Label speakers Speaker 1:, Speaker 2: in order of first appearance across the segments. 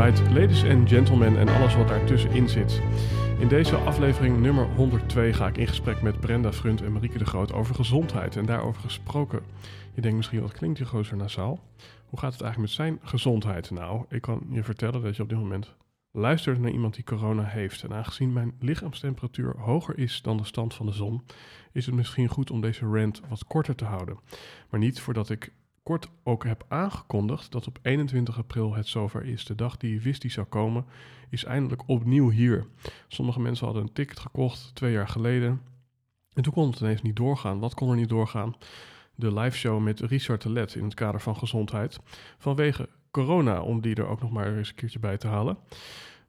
Speaker 1: Alright, ladies and gentlemen en alles wat daartussenin zit. In deze aflevering nummer 102 ga ik in gesprek met Brenda Frunt en Marieke de Groot over gezondheid. En daarover gesproken. Je denkt misschien, wat klinkt die gozer nasaal? Hoe gaat het eigenlijk met zijn gezondheid? Nou, ik kan je vertellen dat je op dit moment luistert naar iemand die corona heeft. En aangezien mijn lichaamstemperatuur hoger is dan de stand van de zon, is het misschien goed om deze rant wat korter te houden. Maar niet voordat ik kort ook heb aangekondigd dat op 21 april het zover is. De dag die je wist die zou komen, is eindelijk opnieuw hier. Sommige mensen hadden een ticket gekocht twee jaar geleden. En toen kon het ineens niet doorgaan. Wat kon er niet doorgaan? De live show met Richard de Let in het kader van gezondheid. Vanwege corona, om die er ook nog maar eens een keertje bij te halen.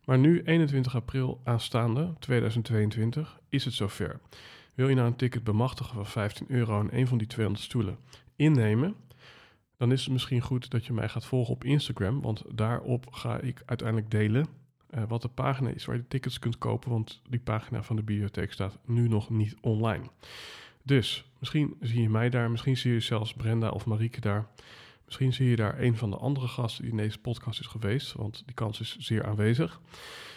Speaker 1: Maar nu, 21 april aanstaande, 2022, is het zover. Wil je nou een ticket bemachtigen van 15 euro en een van die 200 stoelen innemen? Dan is het misschien goed dat je mij gaat volgen op Instagram. Want daarop ga ik uiteindelijk delen uh, wat de pagina is waar je tickets kunt kopen. Want die pagina van de bibliotheek staat nu nog niet online. Dus misschien zie je mij daar, misschien zie je zelfs Brenda of Marieke daar. Misschien zie je daar een van de andere gasten die in deze podcast is geweest, want die kans is zeer aanwezig.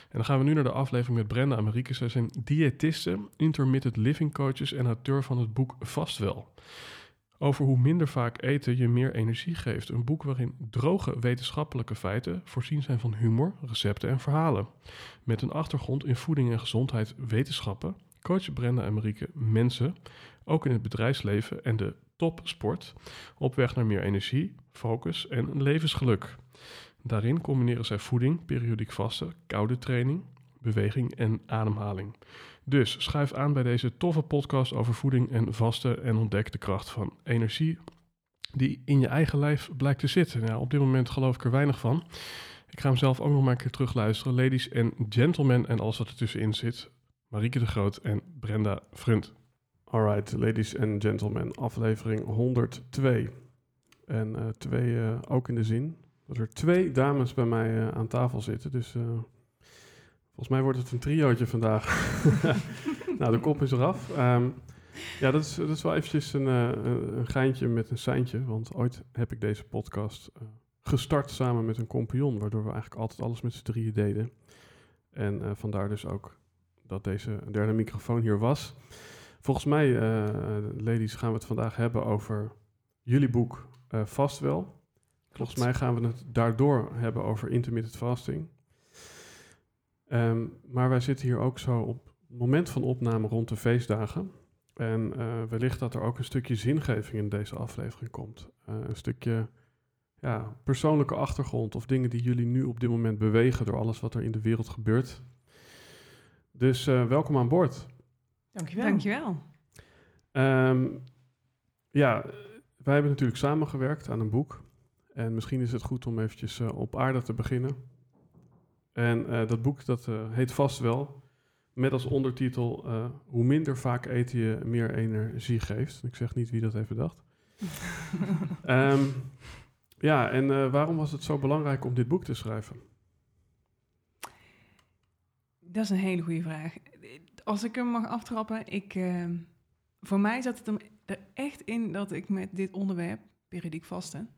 Speaker 1: En dan gaan we nu naar de aflevering met Brenda en Marieke. Zij zijn diëtisten, intermittent living coaches en auteur van het boek Vastwel over hoe minder vaak eten je meer energie geeft. Een boek waarin droge wetenschappelijke feiten voorzien zijn van humor, recepten en verhalen. Met een achtergrond in voeding en gezondheid wetenschappen coachen Brenda en Marieke mensen, ook in het bedrijfsleven en de topsport, op weg naar meer energie, focus en levensgeluk. Daarin combineren zij voeding, periodiek vasten, koude training, beweging en ademhaling. Dus schuif aan bij deze toffe podcast over voeding en vasten en ontdek de kracht van energie die in je eigen lijf blijkt te zitten. Nou, op dit moment geloof ik er weinig van. Ik ga hem zelf ook nog maar een keer terugluisteren. Ladies en gentlemen en alles wat er tussenin zit. Marieke de Groot en Brenda Frunt. Alright, ladies and gentlemen, aflevering 102. En uh, twee uh, ook in de zin dat er twee dames bij mij uh, aan tafel zitten. Dus Volgens mij wordt het een triootje vandaag. nou, de kop is eraf. Um, ja, dat is, dat is wel eventjes een, uh, een geintje met een seintje. Want ooit heb ik deze podcast uh, gestart samen met een compagnon. Waardoor we eigenlijk altijd alles met z'n drieën deden. En uh, vandaar dus ook dat deze derde microfoon hier was. Volgens mij, ladies, gaan we het vandaag hebben over jullie boek Vast Wel. Volgens mij gaan we het daardoor hebben over intermittent fasting. Um, maar wij zitten hier ook zo op het moment van opname rond de feestdagen. En uh, wellicht dat er ook een stukje zingeving in deze aflevering komt. Uh, een stukje ja, persoonlijke achtergrond of dingen die jullie nu op dit moment bewegen door alles wat er in de wereld gebeurt. Dus uh, welkom aan boord.
Speaker 2: Dankjewel. Dankjewel.
Speaker 1: Um, ja, wij hebben natuurlijk samengewerkt aan een boek. En misschien is het goed om eventjes op aarde te beginnen. En uh, dat boek dat, uh, heet vast wel, met als ondertitel uh, Hoe minder vaak eten je meer energie geeft. Ik zeg niet wie dat heeft bedacht. um, ja, en waarom was het zo belangrijk om dit boek te schrijven?
Speaker 2: Dat is een hele goede vraag. Als ik hem mag aftrappen, ik, ehm, voor mij zat het er echt in dat ik met dit onderwerp, periodiek vasten,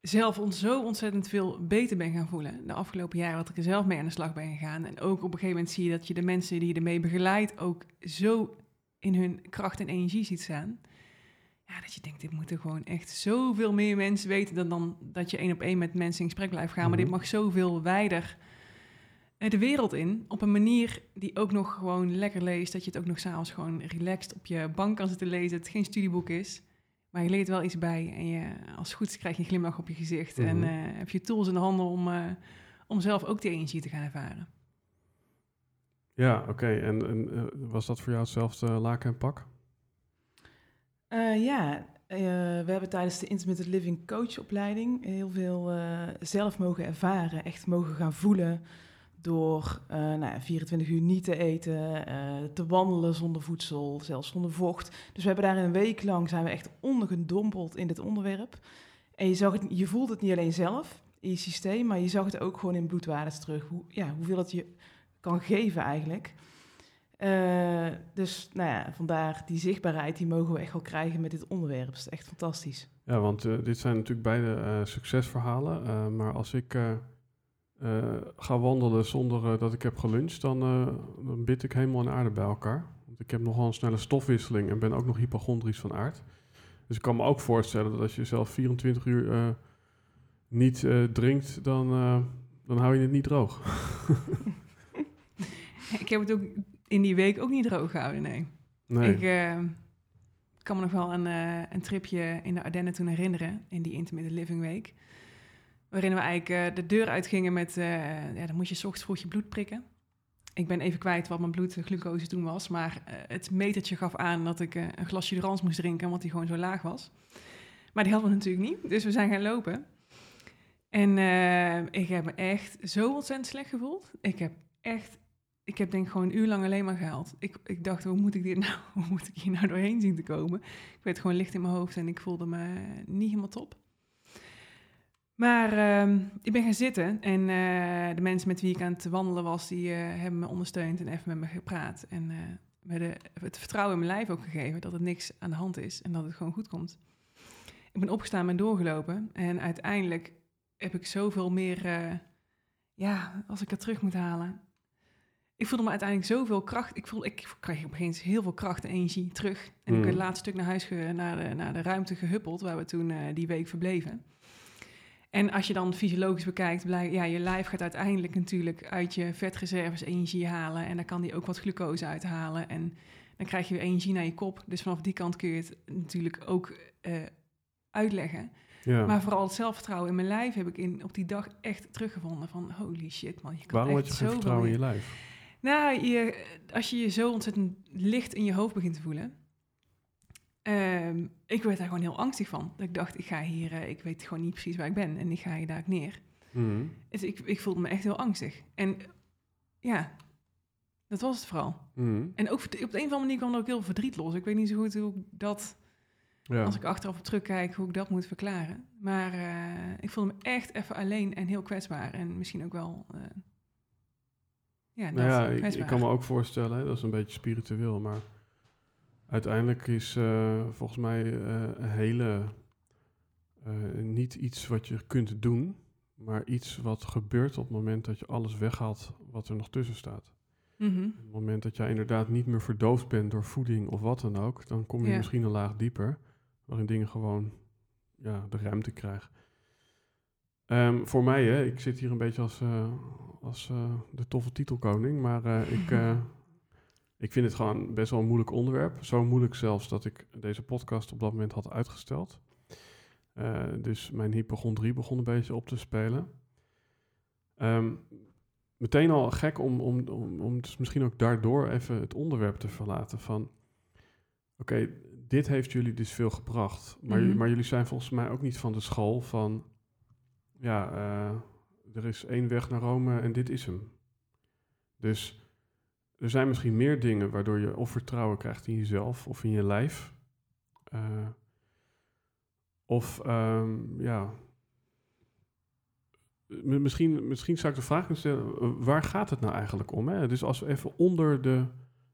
Speaker 2: zelf zo ontzettend veel beter ben gaan voelen. De afgelopen jaren dat ik er zelf mee aan de slag ben gegaan. En ook op een gegeven moment zie je dat je de mensen die je ermee begeleidt ook zo in hun kracht en energie ziet staan. Ja, dat je denkt, dit moeten gewoon echt zoveel meer mensen weten dan, dan dat je één op één met mensen in gesprek blijft gaan. Maar dit mhm. mag zoveel wijder de wereld in op een manier die ook nog gewoon lekker leest. Dat je het ook nog s'avonds gewoon relaxed op je bank kan zitten lezen. Het geen studieboek is. Maar je leert wel iets bij en je, als het goed is krijg je een glimlach op je gezicht. En
Speaker 1: Mhm.
Speaker 2: eh, heb je tools in de handen om, eh, om zelf ook die energie te gaan ervaren.
Speaker 1: Ja, oké. En, en eh, was dat voor jou hetzelfde laken en pak?
Speaker 3: Eh, ja, eh, we hebben tijdens de Intermittent Living coachopleiding heel veel eh, zelf mogen ervaren, echt mogen gaan voelen door eh, nou, ja, 24 uur niet te eten, eh, te wandelen zonder voedsel, zelfs zonder vocht. Dus we hebben daar een week lang zijn we echt ondergedompeld in dit onderwerp. En je, zag het, je voelt het niet alleen zelf in je systeem, maar je zag het ook gewoon in bloedwaardes terug. Hoe, ja, hoeveel het je kan geven eigenlijk. Eh, dus nou ja, vandaar die zichtbaarheid, die mogen we echt wel krijgen met dit onderwerp. Dat is echt fantastisch.
Speaker 1: Ja, want dit zijn natuurlijk beide succesverhalen. maar als ik eh, ga wandelen zonder eh, dat ik heb geluncht, dan, eh, dan bid ik hemel en aarde bij elkaar. Want ik heb nogal een snelle stofwisseling en ben ook nog hypochondrisch van aard. Dus ik kan me ook voorstellen dat als je zelf 24 uur niet drinkt, dan, dan hou je het niet droog.
Speaker 2: Ik heb het ook in die week ook niet droog gehouden, nee.
Speaker 1: Nee.
Speaker 2: Ik kan me nog wel een, een tripje in de Ardennen toen herinneren, in die Intermittent Living Week. Waarin we eigenlijk eh, de deur uitgingen met, eh, ja, dan moet je 's ochtends vroeg je bloed prikken. Ik ben even kwijt wat mijn bloedglucose toen was, maar eh, het metertje gaf aan dat ik eh, een glasje Durans moest drinken, omdat die gewoon zo laag was. Maar die hadden we natuurlijk niet, dus we zijn gaan lopen. En eh, ik heb me echt zo ontzettend slecht gevoeld. Ik heb echt ik heb denk ik gewoon een uur lang alleen maar gehaald. Ik, ik dacht, hoe moet ik, dit nou, hoe moet ik hier nou doorheen zien te komen? Ik werd gewoon licht in mijn hoofd en ik voelde me niet helemaal top. Maar ehm, ik ben gaan zitten en eh, de mensen met wie ik aan het wandelen was, die eh, hebben me ondersteund en even met me gepraat. En eh me de, het vertrouwen in mijn lijf ook gegeven dat er niks aan de hand is en dat het gewoon goed komt. Ik ben opgestaan en doorgelopen en uiteindelijk heb ik zoveel meer, eh, ja, als ik het terug moet halen, ik voelde me uiteindelijk zoveel kracht. Ik, voelde, ik kreeg op een gegeven moment heel veel kracht en energie terug. En ik
Speaker 1: Mm.
Speaker 2: ben het laatste stuk naar huis, ge, naar, de, naar de ruimte gehuppeld, waar we toen eh, die week verbleven. En als je dan fysiologisch bekijkt, blijkt, ja, je lijf gaat uiteindelijk natuurlijk uit je vetreserves energie halen. En daar kan die ook wat glucose uithalen. En dan krijg je weer energie naar je kop. Dus vanaf die kant kun je het natuurlijk ook eh, uitleggen.
Speaker 1: ja.
Speaker 2: Maar vooral het zelfvertrouwen in mijn lijf heb ik in, op die dag echt teruggevonden. Van holy shit man, je kan
Speaker 1: Waarom had
Speaker 2: echt
Speaker 1: je geen vertrouwen in je lijf?
Speaker 2: Nou, je, als je je zo ontzettend licht in je hoofd begint te voelen. Ehm, ik werd daar gewoon heel angstig van. Dat ik dacht, ik ga hier, eh, ik weet gewoon niet precies waar ik ben en ik ga hier daar neer.
Speaker 1: Mhm.
Speaker 2: Dus ik, ik voelde me echt heel angstig. En ja, dat was het vooral.
Speaker 1: Mhm.
Speaker 2: En ook op de een of andere manier kwam er ook heel verdriet los. Ik weet niet zo goed hoe ik dat,
Speaker 1: Ja.
Speaker 2: als ik achteraf op terugkijk, hoe ik dat moet verklaren. Maar eh, ik voelde me echt even alleen en heel kwetsbaar. En misschien ook wel, eh, ja, dat,
Speaker 1: Nou ja, ik, kan me ook voorstellen, hè, dat is een beetje spiritueel, maar uiteindelijk is eh, volgens mij eh, een hele eh, niet iets wat je kunt doen, maar iets wat gebeurt op het moment dat je alles weghaalt wat er nog tussen staat.
Speaker 2: Mhm.
Speaker 1: Op het moment dat jij inderdaad niet meer verdoofd bent door voeding of wat dan ook, dan kom je
Speaker 2: Ja.
Speaker 1: misschien een laag dieper, waarin dingen gewoon ja, de ruimte krijgen. Ehm, voor mij, hè, ik zit hier een beetje als, als de toffe titelkoning, maar ik, ik vind het gewoon best wel een moeilijk onderwerp. Zo moeilijk zelfs dat ik deze podcast op dat moment had uitgesteld. Eh, dus mijn hypochondrie begon een beetje op te spelen. Ehm, meteen al gek om, om, om, om dus misschien ook daardoor even het onderwerp te verlaten van... Oké, dit heeft jullie dus veel gebracht, maar,
Speaker 2: Mhm.
Speaker 1: maar jullie zijn volgens mij ook niet van de school van... Ja, eh, er is één weg naar Rome en dit is hem. Dus er zijn misschien meer dingen waardoor je of vertrouwen krijgt in jezelf of in je lijf. Eh, of ehm, ja. Misschien, misschien zou ik de vraag kunnen stellen: eh, waar gaat het nou eigenlijk om? Hè? Dus als we even onder de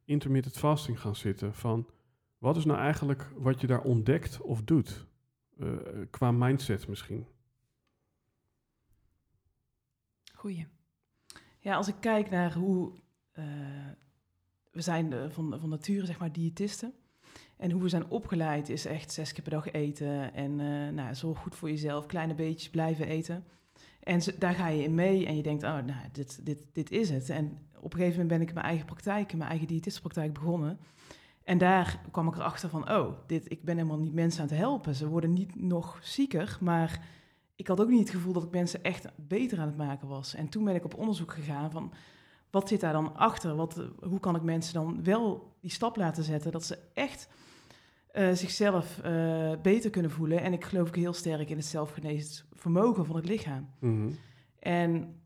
Speaker 1: intermittent fasting gaan zitten, van wat is nou eigenlijk wat je daar ontdekt of doet? Eh, qua mindset misschien.
Speaker 2: Goeie.
Speaker 3: Ja, als ik kijk naar hoe... eh, we zijn eh, van, van nature, zeg maar, diëtisten. En hoe we zijn opgeleid is echt zes keer per dag eten. En eh nou, zorg goed voor jezelf, kleine beetjes blijven eten. En daar ga je in mee en je denkt, oh, nou, dit, dit, dit is het. En op een gegeven moment ben ik mijn eigen praktijk, mijn eigen diëtistenpraktijk begonnen. En daar kwam ik erachter van, oh, dit, ik ben helemaal niet mensen aan het helpen. Ze worden niet nog zieker, maar ik had ook niet het gevoel dat ik mensen echt beter aan het maken was. En toen ben ik op onderzoek gegaan van, wat zit daar dan achter? Wat, hoe kan ik mensen dan wel die stap laten zetten, dat ze echt eh, zichzelf eh, beter kunnen voelen. En ik geloof ook heel sterk in het zelfgenezend vermogen van het lichaam.
Speaker 1: Mhm.
Speaker 3: En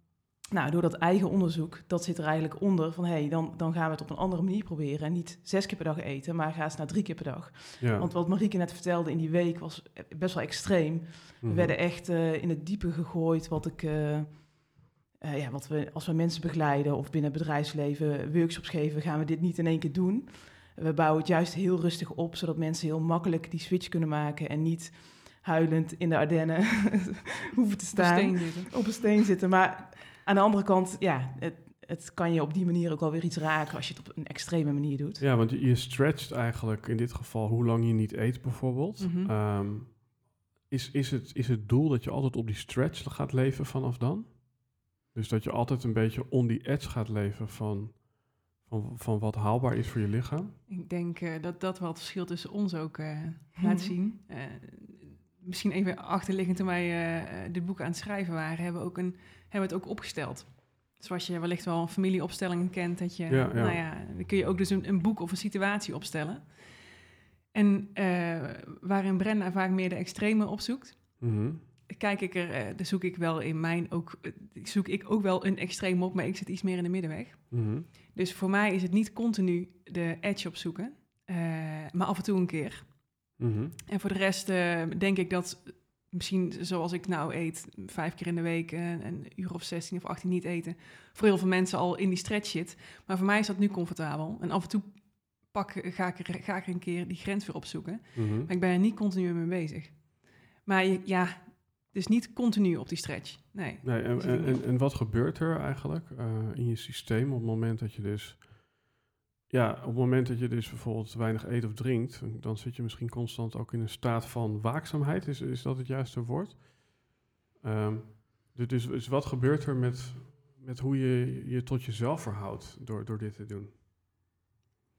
Speaker 3: nou, door dat eigen onderzoek, dat zit er eigenlijk onder van... hé, hey, dan, dan gaan we het op een andere manier proberen. En niet zes keer per dag eten, maar ga eens naar drie keer per dag.
Speaker 1: Ja.
Speaker 3: Want wat Marieke net vertelde in die week was best wel extreem. We
Speaker 1: Mhm.
Speaker 3: werden echt eh, in het diepe gegooid wat ik... eh, ja, wat we, als we mensen begeleiden of binnen het bedrijfsleven workshops geven, gaan we dit niet in één keer doen. We bouwen het juist heel rustig op, zodat mensen heel makkelijk die switch kunnen maken en niet huilend in de Ardennen hoeven te
Speaker 2: Op
Speaker 3: staan
Speaker 2: steen zitten.
Speaker 3: op een steen zitten. Maar aan de andere kant, ja, het, het kan je op die manier ook wel weer iets raken als je het op een extreme manier doet.
Speaker 1: Ja, want je, je stretcht eigenlijk in dit geval hoe lang je niet eet bijvoorbeeld.
Speaker 2: Mhm.
Speaker 1: Ehm, is, is, het, is het doel dat je altijd op die stretch gaat leven vanaf dan? Dus dat je altijd een beetje on die edge gaat leven van, van, van wat haalbaar is voor je lichaam?
Speaker 2: Ik denk eh, dat dat wel het verschil tussen ons ook eh,
Speaker 3: Mhm.
Speaker 2: laat zien. Eh, misschien even achterliggend toen wij dit boek aan het schrijven waren, hebben we, ook een, hebben we het ook opgesteld. Zoals je wellicht wel familieopstellingen kent, dat je,
Speaker 1: Ja, ja.
Speaker 2: nou ja, dan kun je ook dus een, een boek of een situatie opstellen. En eh, waarin Brenda vaak meer de extreme opzoekt,
Speaker 1: Mhm.
Speaker 2: Kijk ik er, dan zoek ik wel in mijn ook, eh, zoek ik ook wel een extreem op, maar ik zit iets meer in de middenweg.
Speaker 1: Mhm.
Speaker 2: Dus voor mij is het niet continu de edge opzoeken, eh, maar af en toe een keer.
Speaker 1: Mhm.
Speaker 2: En voor de rest denk ik dat misschien zoals ik nou eet, vijf keer in de week een uur of 16 of 18 niet eten, voor heel veel mensen al in die stretch zit. Maar voor mij is dat nu comfortabel. En af en toe pak, ga, ik er, ga ik er een keer die grens weer opzoeken.
Speaker 1: Mhm.
Speaker 2: Maar ik ben er niet continu mee bezig. Maar je, ja, dus niet continu op die stretch. Nee.
Speaker 1: Nee, en, en, en, en wat gebeurt er eigenlijk eh, in je systeem op het moment dat je dus... Ja, op het moment dat je dus bijvoorbeeld weinig eet of drinkt, dan zit je misschien constant ook in een staat van waakzaamheid. Is, is dat het juiste woord? Ehm, dus, dus, dus wat gebeurt er met, met hoe je je tot jezelf verhoudt door, door dit te doen?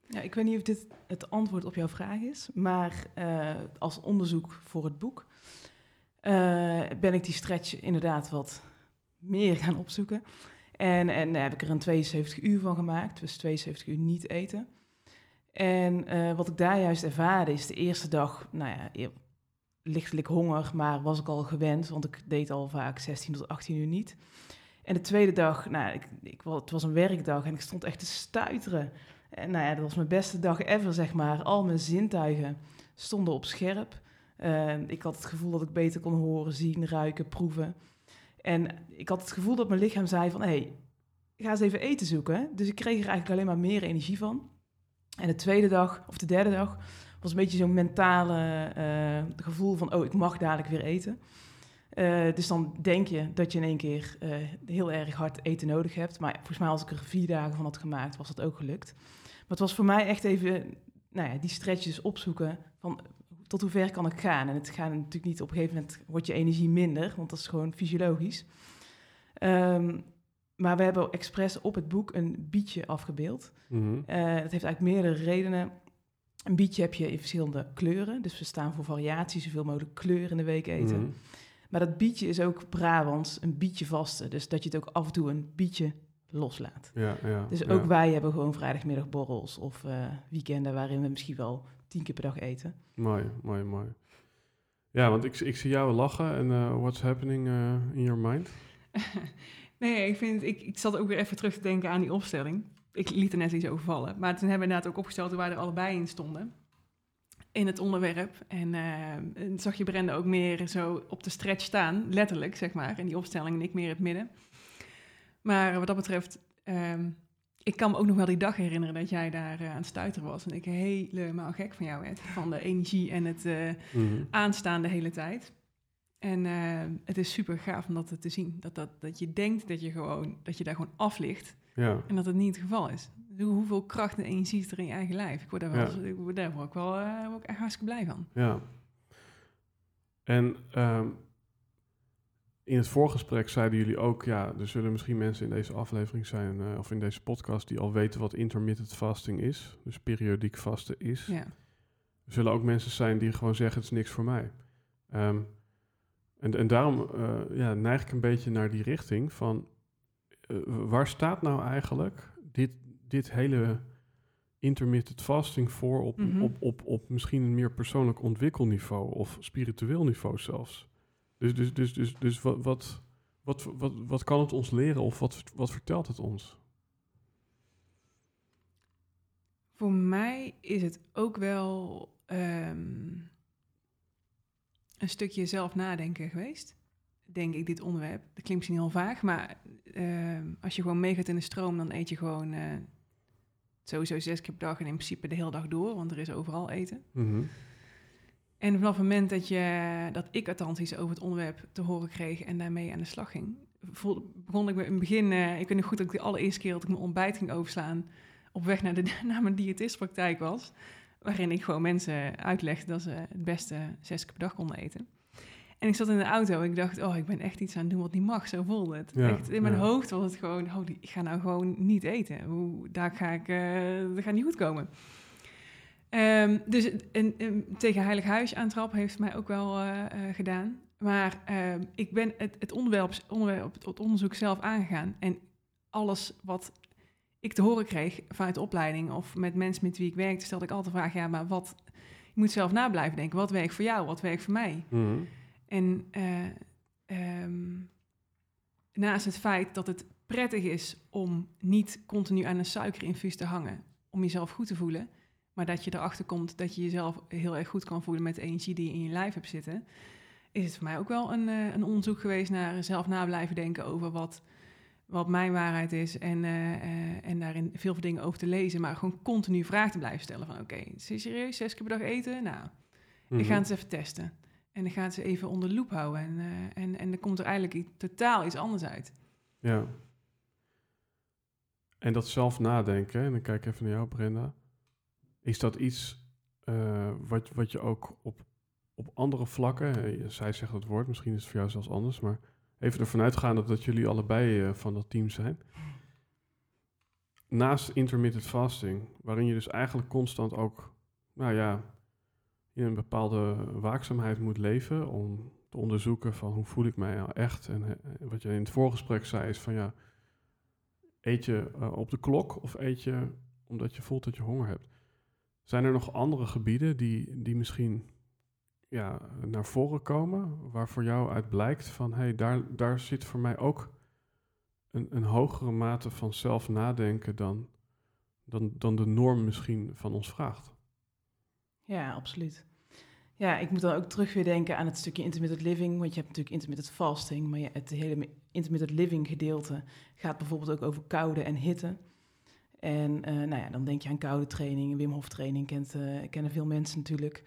Speaker 3: Ja, ik weet niet of dit het antwoord op jouw vraag is, maar eh, als onderzoek voor het boek ben ik die stretch inderdaad wat meer gaan opzoeken. En, en daar heb ik er een 72 uur van gemaakt, dus 72 uur niet eten. En eh, wat ik daar juist ervaarde is de eerste dag, nou ja, e- lichtelijk honger, maar was ik al gewend, want ik deed al vaak 16 tot 18 uur niet. En de tweede dag, nou, ik, ik, het was een werkdag en ik stond echt te stuiteren. En nou ja, dat was mijn beste dag ever, zeg maar. Al mijn zintuigen stonden op scherp. Eh, ik had het gevoel dat ik beter kon horen, zien, ruiken, proeven. En ik had het gevoel dat mijn lichaam zei van... hé, hey, ga eens even eten zoeken. Dus ik kreeg er eigenlijk alleen maar meer energie van. En de tweede dag, of de derde dag... was een beetje zo'n mentale eh, gevoel van... oh, ik mag dadelijk weer eten. Eh, dus dan denk je dat je in één keer eh, heel erg hard eten nodig hebt. Maar volgens mij als ik er vier dagen van had gemaakt, was dat ook gelukt. Maar het was voor mij echt even nou ja, die stretches opzoeken van tot hoe ver kan ik gaan. En het gaat natuurlijk niet op een gegeven moment wordt je energie minder, want dat is gewoon fysiologisch. Ehm, maar we hebben expres op het boek een bietje afgebeeld. Eh dat heeft eigenlijk meerdere redenen. Een bietje heb je in verschillende kleuren. Dus we staan voor variatie, zoveel mogelijk kleur in de week eten.
Speaker 1: Mhm.
Speaker 3: Maar dat bietje is ook Brabants, een bietje vaste. Dus dat je het ook af en toe een bietje loslaat.
Speaker 1: Ja, ja,
Speaker 3: Dus
Speaker 1: ja.
Speaker 3: ook wij hebben gewoon vrijdagmiddagborrels of eh, weekenden waarin we misschien wel tien keer per dag eten.
Speaker 1: Mooi, mooi, mooi. Ja, want ik, ik zie jou lachen en eh, what's happening eh, in your mind?
Speaker 2: Nee, ik, vind, ik, ik zat ook weer even terug te denken aan die opstelling. Ik liet er net iets over vallen. Maar toen hebben we inderdaad ook opgesteld waar we er allebei in stonden. In het onderwerp. En, eh, en zag je Brenda ook meer zo op de stretch staan. Letterlijk, zeg maar. In die opstelling en ik meer in het midden. Maar wat dat betreft... ehm, ik kan me ook nog wel die dag herinneren dat jij daar eh, aan het stuiteren was. En ik helemaal gek van jou werd. Van de energie en het
Speaker 1: Mhm.
Speaker 2: aanstaan de hele tijd. En eh, het is super gaaf om dat te zien. Dat, dat, dat je denkt dat je, gewoon, dat je daar gewoon af ligt.
Speaker 1: Ja,
Speaker 2: En dat het niet het geval is. Hoe- Hoeveel kracht en energie zit er in je eigen lijf? Ik word daar, wel,
Speaker 1: Ja.
Speaker 2: ik word daar ook wel word ik echt hartstikke blij van.
Speaker 1: ja. En ehm, in het voorgesprek zeiden jullie ook, ja, er zullen misschien mensen in deze aflevering zijn, eh, of in deze podcast, die al weten wat intermittent fasting is, dus periodiek vasten is.
Speaker 2: Ja.
Speaker 1: Er zullen ook mensen zijn die gewoon zeggen, het is niks voor mij. Ehm, en, en daarom eh, ja, neig ik een beetje naar die richting van, eh, waar staat nou eigenlijk dit, dit hele intermittent fasting voor op,
Speaker 2: Mhm.
Speaker 1: op, op, op misschien een meer persoonlijk ontwikkelniveau of spiritueel niveau zelfs? Dus, dus, dus, dus, dus wat, wat, wat, wat, wat kan het ons leren of wat, wat vertelt het ons?
Speaker 2: Voor mij is het ook wel ehm, een stukje zelf nadenken geweest. Denk ik, dit onderwerp. Dat klinkt misschien heel vaag, maar ehm, als je gewoon meegaat in de stroom, dan eet je gewoon eh, sowieso zes keer per dag en in principe de hele dag door, want er is overal eten.
Speaker 1: Mhm.
Speaker 2: En vanaf het moment dat, je, dat ik althans iets over het onderwerp te horen kreeg en daarmee aan de slag ging, voelde, begon ik me in het begin, eh, ik weet nog goed dat ik de allereerste keer dat ik mijn ontbijt ging overslaan, op weg naar, de, naar mijn diëtistpraktijk was, waarin ik gewoon mensen uitlegde dat ze het beste zes keer per dag konden eten. En ik zat in de auto en ik dacht, oh, ik ben echt iets aan het doen wat niet mag. Zo voelde het.
Speaker 1: Ja,
Speaker 2: echt, in mijn
Speaker 1: ja.
Speaker 2: hoofd was het gewoon, oh, ik ga nou gewoon niet eten. Hoe, daar ga ik, eh, dat gaat niet goed komen. Ehm, dus een, een tegen Heilig Huis aantrap heeft mij ook wel eh, eh, gedaan. Maar ehm, ik ben het, het, onderwerp, onderwerp, het onderzoek zelf aangegaan. En alles wat ik te horen kreeg vanuit de opleiding of met mensen met wie ik werkte, stelde ik altijd de vraag: ja, maar wat? Je moet zelf na blijven denken. Wat werkt voor jou? Wat werkt voor mij?
Speaker 1: Mhm.
Speaker 2: En eh, ehm, naast het feit dat het prettig is om niet continu aan een suikerinfuus te hangen, om jezelf goed te voelen, maar dat je erachter komt dat je jezelf heel erg goed kan voelen met de energie die je in je lijf hebt zitten, is het voor mij ook wel een, eh, een onderzoek geweest naar zelf na blijven denken over wat, wat mijn waarheid is en, eh, eh, en daarin veel dingen over te lezen, maar gewoon continu vragen te blijven stellen van oké, is het serieus zes keer per dag eten? Nou, ik
Speaker 1: Mhm.
Speaker 2: ga het eens even testen. En dan gaat ze even onder de loep houden. En, en, en dan komt er eigenlijk totaal iets anders uit.
Speaker 1: Ja. En dat zelf nadenken, en dan kijk ik even naar jou, Brenda. Is dat iets eh, wat, wat je ook op, op andere vlakken, zij zegt het woord, misschien is het voor jou zelfs anders, maar even ervan uitgaande dat jullie allebei eh, van dat team zijn. Naast intermittent fasting, waarin je dus eigenlijk constant ook, nou ja, in een bepaalde waakzaamheid moet leven om te onderzoeken van hoe voel ik mij nou echt. En eh, wat je in het voorgesprek zei is van ja, eet je op de klok of eet je omdat je voelt dat je honger hebt. Zijn er nog andere gebieden die, die misschien ja, naar voren komen, waar voor jou uit blijkt van hé, hey, daar, daar zit voor mij ook een, een hogere mate van zelf nadenken dan, dan, dan de norm misschien van ons vraagt?
Speaker 3: Ja, absoluut. Ja, ik moet dan ook terug weer denken aan het stukje intermittent living. Want je hebt natuurlijk intermittent fasting, maar het hele intermittent living gedeelte gaat bijvoorbeeld ook over koude en hitte. En eh, nou ja, dan denk je aan koude training, Wim Hof training, kent, eh, kennen veel mensen natuurlijk.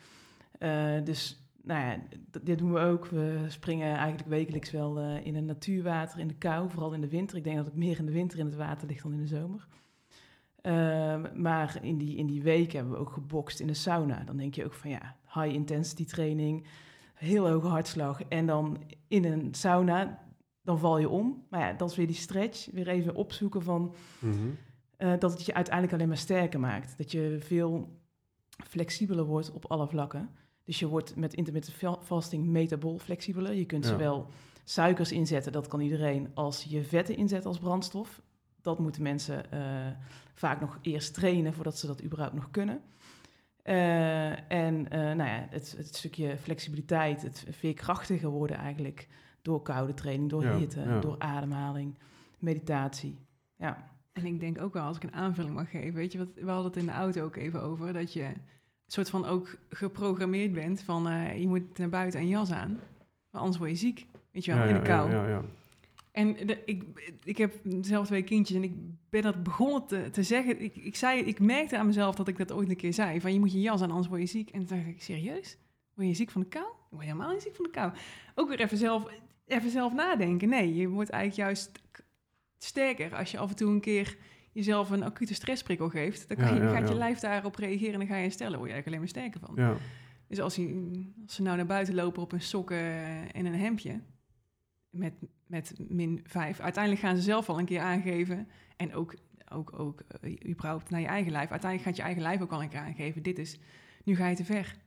Speaker 3: Eh, dus nou ja, dit doen we ook. We springen eigenlijk wekelijks wel in een natuurwater in de kou, vooral in de winter. Ik denk dat ik meer in de winter in het water lig dan in de zomer. Ehm, maar in die, in die weken hebben we ook gebokst in de sauna. Dan denk je ook van ja, high intensity training, heel hoge hartslag. En dan in een sauna, dan val je om. Maar ja, dat is weer die stretch. Weer even opzoeken van eh, dat het je uiteindelijk alleen maar sterker maakt. Dat je veel flexibeler wordt op alle vlakken. Dus je wordt met intermittent fa- fasting metabol flexibeler. Je kunt
Speaker 1: Ja.
Speaker 3: zowel suikers inzetten, dat kan iedereen, als je vetten inzet als brandstof. Dat moeten mensen eh, vaak nog eerst trainen voordat ze dat überhaupt nog kunnen. Eh, en nou ja, het, het stukje flexibiliteit, het veerkrachtiger worden eigenlijk door koude training, door
Speaker 1: Ja,
Speaker 3: hitte,
Speaker 1: ja.
Speaker 3: door ademhaling, meditatie. Ja.
Speaker 2: En ik denk ook wel, als ik een aanvulling mag geven, weet je wat, we hadden het in de auto ook even over, dat je een soort van ook geprogrammeerd bent van eh, je moet naar buiten een jas aan, maar anders word je ziek, weet je wel,
Speaker 1: Ja,
Speaker 2: in de kou.
Speaker 1: Ja, ja, ja.
Speaker 2: En de, ik, ik heb zelf twee kindjes en ik ben dat begonnen te, te zeggen. Ik, ik, zei, ik merkte aan mezelf dat ik dat ooit een keer zei. Van je moet je jas aan, anders word je ziek. En toen dacht ik, serieus? Word je ziek van de kou? Ik word helemaal niet ziek van de kou. Ook weer even zelf, even zelf nadenken. Nee, je wordt eigenlijk juist sterker als je af en toe een keer jezelf een acute stressprikkel geeft. Dan kan je,
Speaker 1: ja,
Speaker 2: gaat je lijf daarop reageren en dan ga je herstellen. Word je eigenlijk alleen maar sterker van.
Speaker 1: ja.
Speaker 2: Dus als, je, als ze nou naar buiten lopen op een sokken en een hemdje, met, met min 5. Uiteindelijk gaan ze zelf al een keer aangeven. En ook, ook, ook uh, überhaupt naar je eigen lijf. Uiteindelijk gaat je eigen lijf ook al een keer aangeven. Dit is, nu ga je te ver.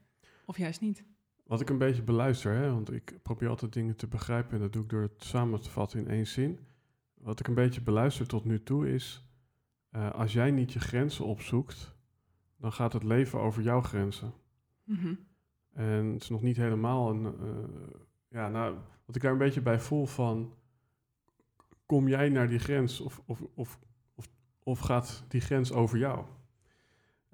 Speaker 2: Of juist niet.
Speaker 1: Wat ik een beetje beluister, hè, want ik probeer altijd dingen te begrijpen en dat doe ik door het samen te vatten in één zin. Wat ik een beetje beluister tot nu toe is, uh, als jij niet je grenzen opzoekt, dan gaat het leven over jouw grenzen.
Speaker 2: Mhm.
Speaker 1: En het is nog niet helemaal een. Uh, ja, nou, wat ik daar een beetje bij voel van. Kom jij naar die grens of, of, of, of, of gaat die grens over jou?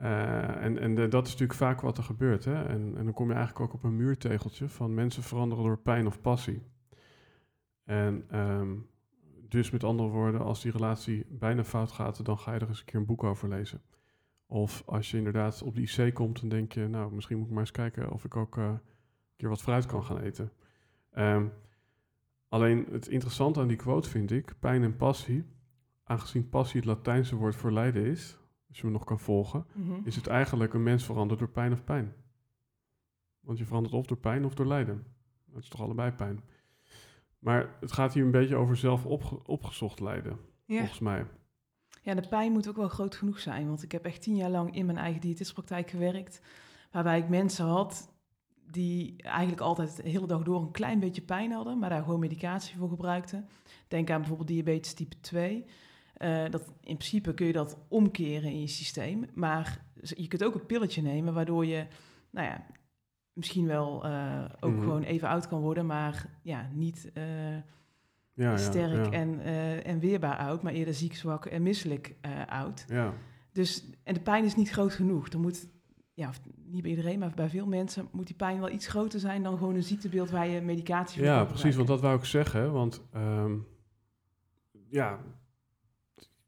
Speaker 1: Uh, en en de, dat is natuurlijk vaak wat er gebeurt. Hè? En, en dan kom je eigenlijk ook op een muurtegeltje van mensen veranderen door pijn of passie. En um, dus met andere woorden, als die relatie bijna fout gaat, dan ga je er eens een keer een boek over lezen. Of als je inderdaad op de IC komt, dan denk je, nou, misschien moet ik maar eens kijken of ik ook uh, een keer wat fruit kan gaan eten. Um, alleen het interessante aan die quote vind ik, pijn en passie, aangezien passie het Latijnse woord voor lijden is, als je me nog kan volgen,
Speaker 3: Mhm.
Speaker 1: is het eigenlijk een mens veranderd door pijn of pijn. Want je verandert of door pijn of door lijden. Dat is toch allebei pijn. Maar het gaat hier een beetje over zelf opge opgezocht lijden,
Speaker 2: Ja.
Speaker 1: volgens mij.
Speaker 3: Ja, de pijn moet ook wel groot genoeg zijn. Want ik heb echt tien jaar lang in mijn eigen diëtistpraktijk gewerkt. Waarbij ik mensen had die eigenlijk altijd de hele dag door een klein beetje pijn hadden. Maar daar gewoon medicatie voor gebruikten. Denk aan bijvoorbeeld diabetes type 2. Uh, dat, in principe kun je dat omkeren in je systeem. Maar je kunt ook een pilletje nemen waardoor je... Nou ja, misschien wel uh, ook
Speaker 1: Mhm.
Speaker 3: gewoon even oud kan worden, maar ja, niet uh,
Speaker 1: Ja,
Speaker 3: sterk
Speaker 1: ja.
Speaker 3: En, uh, en weerbaar oud, maar eerder ziek, zwak en misselijk oud.
Speaker 1: Ja,
Speaker 3: Dus, en de pijn is niet groot genoeg. Er moet, ja, niet bij iedereen, maar bij veel mensen moet die pijn wel iets groter zijn dan gewoon een ziektebeeld waar je medicatie voor
Speaker 1: ja precies, want dat wou ik zeggen. Want ehm, ja,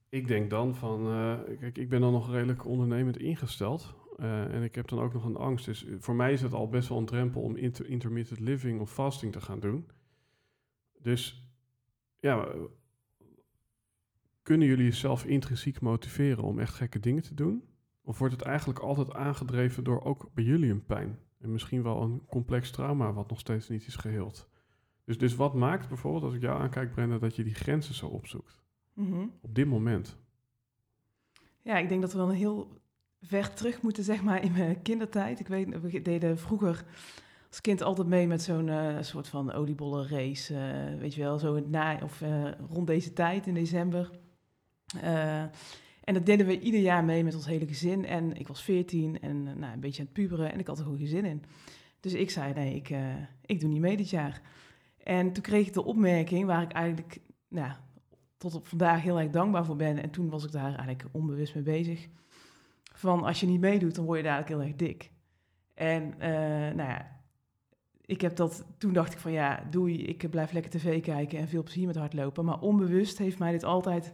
Speaker 1: ik denk dan van, eh, kijk, ik ben dan nog redelijk ondernemend ingesteld. Uh, en ik heb dan ook nog een angst. Dus voor mij is het al best wel een drempel om inter intermittent living of fasting te gaan doen. Dus ja, kunnen jullie jezelf intrinsiek motiveren om echt gekke dingen te doen? Of wordt het eigenlijk altijd aangedreven door ook bij jullie een pijn? En misschien wel een complex trauma wat nog steeds niet is geheeld. Dus, dus wat maakt bijvoorbeeld, als ik jou aankijk Brenda, dat je die grenzen zo opzoekt?
Speaker 3: Mm -hmm.
Speaker 1: Op dit moment.
Speaker 3: Ja, ik denk dat we dan heel ver terug moeten, zeg maar, in mijn kindertijd. Ik weet, we deden vroeger als kind altijd mee met zo'n uh, soort van oliebollenrace. Uh, weet je wel, zo na, of uh, rond deze tijd in december. En dat deden we ieder jaar mee met ons hele gezin. En ik was veertien en nou, een beetje aan het puberen en ik had er gewoon geen zin in. Dus ik zei, nee, ik, ik doe niet mee dit jaar. En toen kreeg ik de opmerking waar ik eigenlijk nou, tot op vandaag heel erg dankbaar voor ben. En toen was ik daar eigenlijk onbewust mee bezig. Van als je niet meedoet, dan word je dadelijk heel erg dik. En uh, nou ja, ik heb dat, toen dacht ik van ja, doei, ik blijf lekker tv kijken en veel plezier met hardlopen. Maar onbewust heeft mij dit altijd,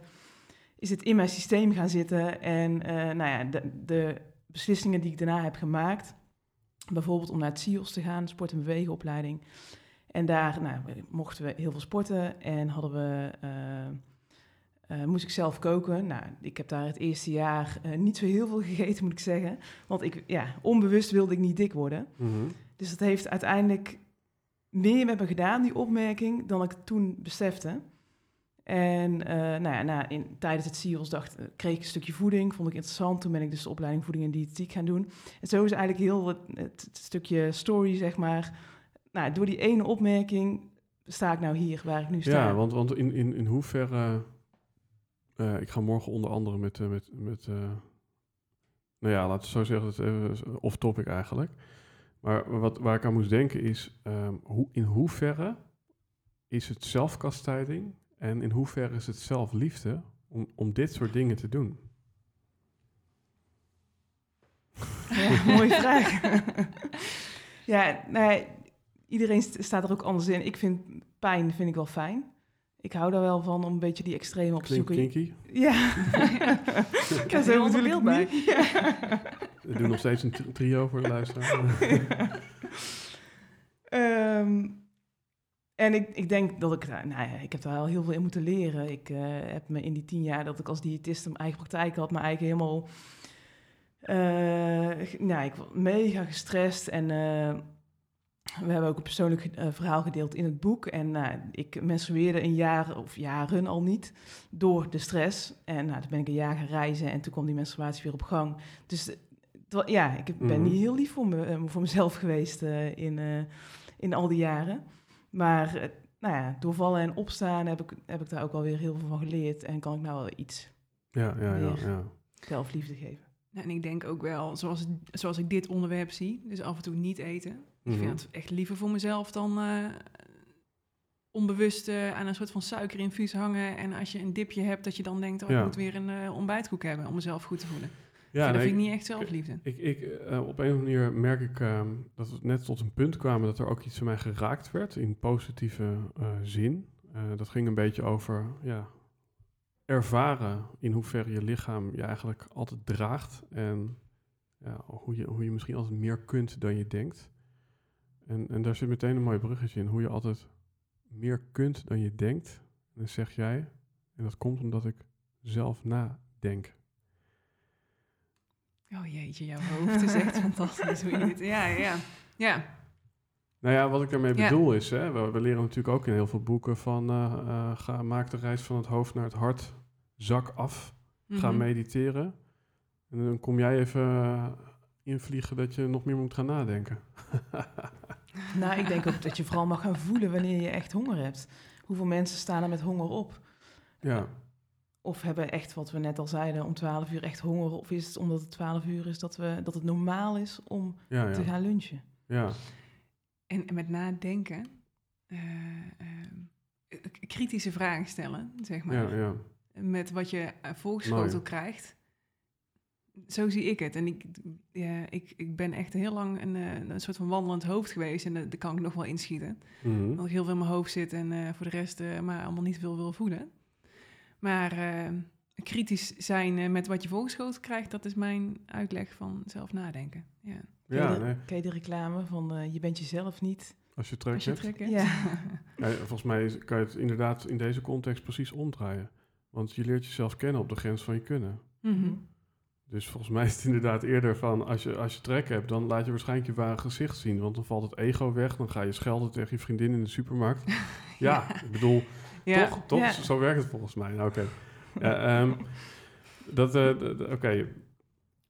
Speaker 3: is het in mijn systeem gaan zitten. En uh, nou ja, de, beslissingen die ik daarna heb gemaakt, bijvoorbeeld om naar het CIOS te gaan, sport- en bewegenopleiding. En daar nou, mochten we heel veel sporten en hadden we, uh, uh, moest ik zelf koken. Nou, ik heb daar het eerste jaar uh, niet zo heel veel gegeten, moet ik zeggen. Want ik, ja, onbewust wilde ik niet dik worden.
Speaker 1: Mm -hmm.
Speaker 3: Dus dat heeft uiteindelijk meer met me gedaan, die opmerking, dan ik toen besefte. En uh, nou ja, na, in, tijdens het CIOS dacht, kreeg ik een stukje voeding, vond ik interessant. Toen ben ik dus de opleiding voeding en diëtetiek gaan doen. En zo is eigenlijk heel het stukje story, zeg maar. Nou, door die ene opmerking sta ik nou hier waar ik nu sta.
Speaker 1: Ja, want, want in, in, in hoeverre... Uh, ik ga morgen onder andere met... Uh, met, met nou ja, laten we zo zeggen, het even off-topic eigenlijk. Maar wat, waar ik aan moest denken is, um, hoe, in hoeverre is het zelfkastijding en in hoeverre is het zelfliefde om, om dit soort dingen te doen?
Speaker 3: Ja, mooie vraag. ja, nee, iedereen staat er ook anders in. Ik vind pijn vind ik wel fijn. Ik hou daar wel van om een beetje die extreme op te zoeken.
Speaker 1: kinky.
Speaker 3: Ja.
Speaker 2: ik heb er een beeld bij.
Speaker 3: Ja.
Speaker 1: We doen nog steeds een trio voor de luisteraar.
Speaker 3: um, en ik, ik denk dat ik, nou ja, ik heb daar al heel veel in moeten leren. Ik uh, heb me in die tien jaar dat ik als diëtist mijn eigen praktijk had, me eigenlijk helemaal, uh, nou, ik was mega gestrest en uh, we hebben ook een persoonlijk eh, verhaal gedeeld in het boek. En uh, ik menstrueerde een jaar of jaren al niet door de stress. En nou, toen ben ik een jaar gaan reizen en toen kwam die menstruatie weer op gang. Dus ja, ik ben mm. niet heel lief voor, me, voor mezelf geweest in, in al die jaren. Maar nou ja, door vallen en opstaan heb ik, heb ik daar ook alweer heel veel van geleerd. En kan ik nou wel iets
Speaker 1: ja, ja, ja, ja.
Speaker 3: zelfliefde geven.
Speaker 2: en ik denk ook wel, zoals, zoals ik dit onderwerp zie, dus af en toe niet eten. Ik vind mhm. het echt liever voor mezelf dan uh, onbewust uh, aan een soort van suikerinfuus hangen. En als je een dipje hebt, dat je dan denkt, oh, ik moet weer een uh, ontbijtkoek hebben om mezelf goed te voelen. Ja, dat vind ik niet echt zelfliefde.
Speaker 1: Ik, ik, op een of andere manier merk ik ehm, dat we net tot een punt kwamen dat er ook iets van mij geraakt werd in positieve zin. dat ging een beetje over ja, ervaren in hoeverre je lichaam je eigenlijk altijd draagt. En ja, hoe, je, hoe je misschien altijd meer kunt dan je denkt. En, en daar zit meteen een mooi bruggetje in. Hoe je altijd meer kunt dan je denkt. En dan zeg jij, en dat komt omdat ik zelf nadenk.
Speaker 2: Oh jeetje, jouw hoofd is echt fantastisch. Hoe je het, ja, ja, ja.
Speaker 1: Nou ja, wat ik daarmee bedoel is, hè, we, leren natuurlijk ook in heel veel boeken van uh, uh, ga, maak de reis van het hoofd naar het hart, zak af, ga mhm. mediteren. En dan kom jij even uh, invliegen dat je nog meer moet gaan nadenken.
Speaker 3: nou, ik denk ook dat je vooral mag gaan voelen wanneer je echt honger hebt. Hoeveel mensen staan er met honger op?
Speaker 1: Ja.
Speaker 3: Of hebben echt, wat we net al zeiden, om 12 uur echt honger? Of is het omdat het 12 uur is dat, we, dat het normaal is om te gaan lunchen?
Speaker 1: Ja.
Speaker 2: En, met nadenken, uh, kritische vragen stellen, zeg maar.
Speaker 1: Ja, ja.
Speaker 2: Met wat je voorgeschoten krijgt. Zo zie ik het. En ik, ja, ik, ik ben echt heel lang een, eh, een soort van wandelend hoofd geweest. En daar kan ik nog wel inschieten. Mm Dat ik heel veel in mijn hoofd zit en uh, voor de rest uh, maar allemaal niet veel wil voelen. Maar kritisch zijn met wat je voorgeschoten krijgt, dat is mijn uitleg van zelf nadenken. Ja.
Speaker 3: Ja, nee. Ken je de reclame van je bent jezelf niet...
Speaker 1: Als je trek hebt.
Speaker 3: Ja.
Speaker 1: Volgens mij kan je het inderdaad in deze context precies omdraaien. Want je leert jezelf kennen op de grens van je kunnen.
Speaker 2: Mm
Speaker 1: dus volgens mij is het inderdaad eerder van als je, als je trek hebt, dan laat je waarschijnlijk je ware gezicht zien. Want dan valt het ego weg. Dan ga je schelden tegen je vriendin in de supermarkt. ja, ik bedoel, ja. toch? toch? Zo werkt het volgens mij. Nou, oké. Ehm, dat, uh, oké.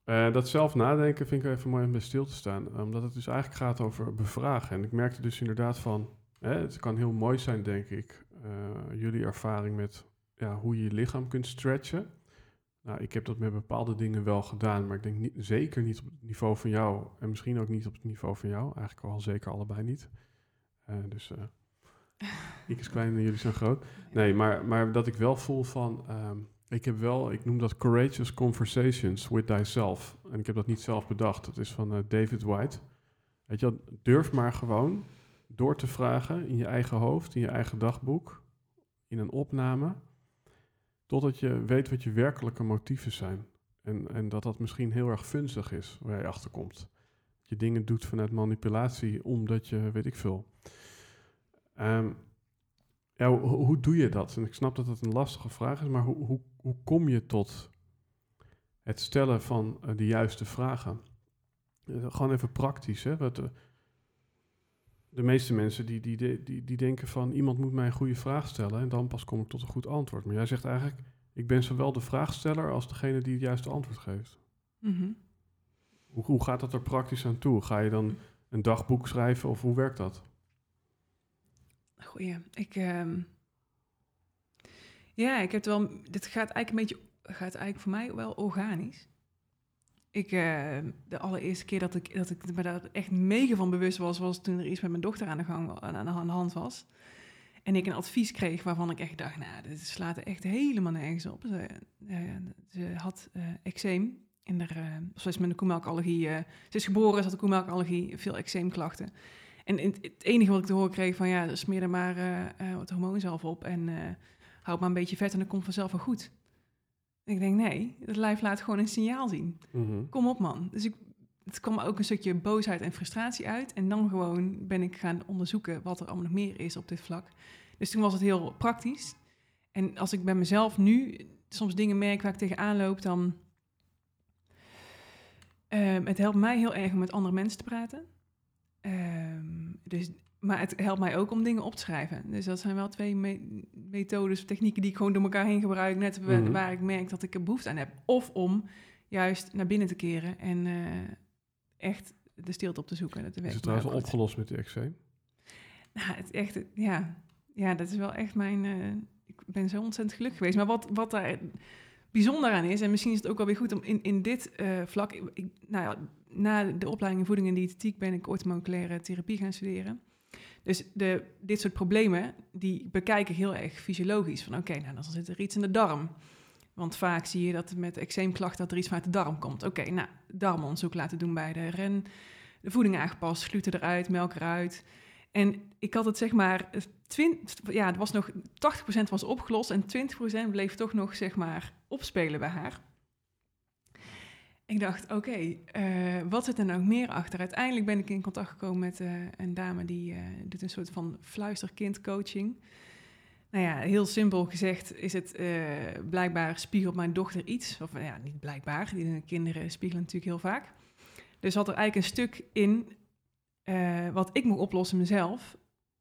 Speaker 1: Uh, dat zelf nadenken vind ik even mooi om bij stil te staan. Omdat het dus eigenlijk gaat over bevragen. En ik merkte dus inderdaad van, hè, het kan heel mooi zijn, denk ik, uh, jullie ervaring met ja, hoe je je lichaam kunt stretchen. Nou, ik heb dat met bepaalde dingen wel gedaan, maar ik denk niet, zeker niet op het niveau van jou. En misschien ook niet op het niveau van jou. Eigenlijk wel zeker allebei niet. Uh, dus uh, ik is klein en jullie zijn groot. Nee, maar, maar dat ik wel voel van... Um, ik heb wel, ik noem dat Courageous Conversations with Thyself. En ik heb dat niet zelf bedacht. Dat is van uh, David White. Weet je durf maar gewoon door te vragen in je eigen hoofd, in je eigen dagboek, in een opname Totdat je weet wat je werkelijke motieven zijn. En, en dat dat misschien heel erg funstig is waar je achter komt. Dat je dingen doet vanuit manipulatie omdat je, weet ik veel. Ehm, ja, hoe, hoe, doe je dat? En ik snap dat het een lastige vraag is, maar hoe, hoe, hoe kom je tot het stellen van uh, de juiste vragen? Uh, gewoon even praktisch. Hè? Wat, uh, de meeste mensen die, die, die, die denken van iemand moet mij een goede vraag stellen en dan pas kom ik tot een goed antwoord. Maar jij zegt eigenlijk, ik ben zowel de vraagsteller als degene die het juiste antwoord geeft.
Speaker 2: Mhm.
Speaker 1: hoe, hoe gaat dat er praktisch aan toe? Ga je dan een dagboek schrijven of hoe werkt dat?
Speaker 2: Goeie. Ik, uh, ja, ik heb het wel. Dit gaat eigenlijk een beetje. Gaat eigenlijk voor mij wel organisch. Ik, uh, de allereerste keer dat ik, dat ik me daar echt mega van bewust was, was toen er iets met mijn dochter aan de, gang, aan, aan de hand was. En ik een advies kreeg waarvan ik echt dacht, nou, dit slaat echt helemaal nergens op. Ze, uh, ze had uh, eczeem in de, uh, zoals met een koemelkallergie. ze is geboren, ze had een koemelkallergie, veel eczeemklachten. En het enige wat ik te horen kreeg van, ja, smeer er maar wat hormoonzelf op en houd maar een beetje vet en dan komt vanzelf wel goed. Ik denk, nee, het lijf laat gewoon een signaal zien.
Speaker 1: Mhm.
Speaker 2: Kom op, man. Dus ik, het kwam ook een stukje boosheid en frustratie uit. En dan gewoon ben ik gaan onderzoeken wat er allemaal nog meer is op dit vlak. Dus toen was het heel praktisch. En als ik bij mezelf nu soms dingen merk waar ik tegenaan loop, dan... Uh, het helpt mij heel erg om met andere mensen te praten. Uh, dus, maar het helpt mij ook om dingen op te schrijven. Dus dat zijn wel twee me- methodes, technieken die ik gewoon door elkaar heen gebruik, net
Speaker 1: Mhm.
Speaker 2: waar ik merk dat ik er behoefte aan heb. Of om juist naar binnen te keren en eh, echt de stilte op te zoeken. Dat
Speaker 1: Is het trouwens al
Speaker 2: goed.
Speaker 1: opgelost met de eczeem?
Speaker 2: Nou, het echt, ja. ja, dat is wel echt mijn. eh, ik ben zo ontzettend gelukkig geweest. Maar wat, wat daar bijzonder aan is, en misschien is het ook wel weer goed om in, in dit eh, vlak. Ik, nou ja, na de opleiding in voeding en diëtetiek ben ik orthomoleculaire therapie gaan studeren. Dus de, dit soort problemen, die bekijk ik heel erg fysiologisch. Van oké, nou dan zit er iets in de darm. Want vaak zie je dat met eczeemklachten dat er iets vanuit de darm komt. Oké, nou, darmonderzoek laten doen bij de ren. De voeding aangepast, gluten eruit, melk eruit. En ik had het zeg maar, ja, het was nog 80% was opgelost en 20% bleef toch nog zeg maar opspelen bij haar. Ik dacht, oké, eh, wat zit er nou meer achter? Uiteindelijk ben ik in contact gekomen met eh, een dame die eh, doet een soort van fluisterkindcoaching. Nou ja, heel simpel gezegd is het blijkbaar spiegelt mijn dochter iets. Of ja, niet blijkbaar, die kinderen spiegelen natuurlijk heel vaak. Dus zat er eigenlijk een stuk in wat ik mocht oplossen mezelf,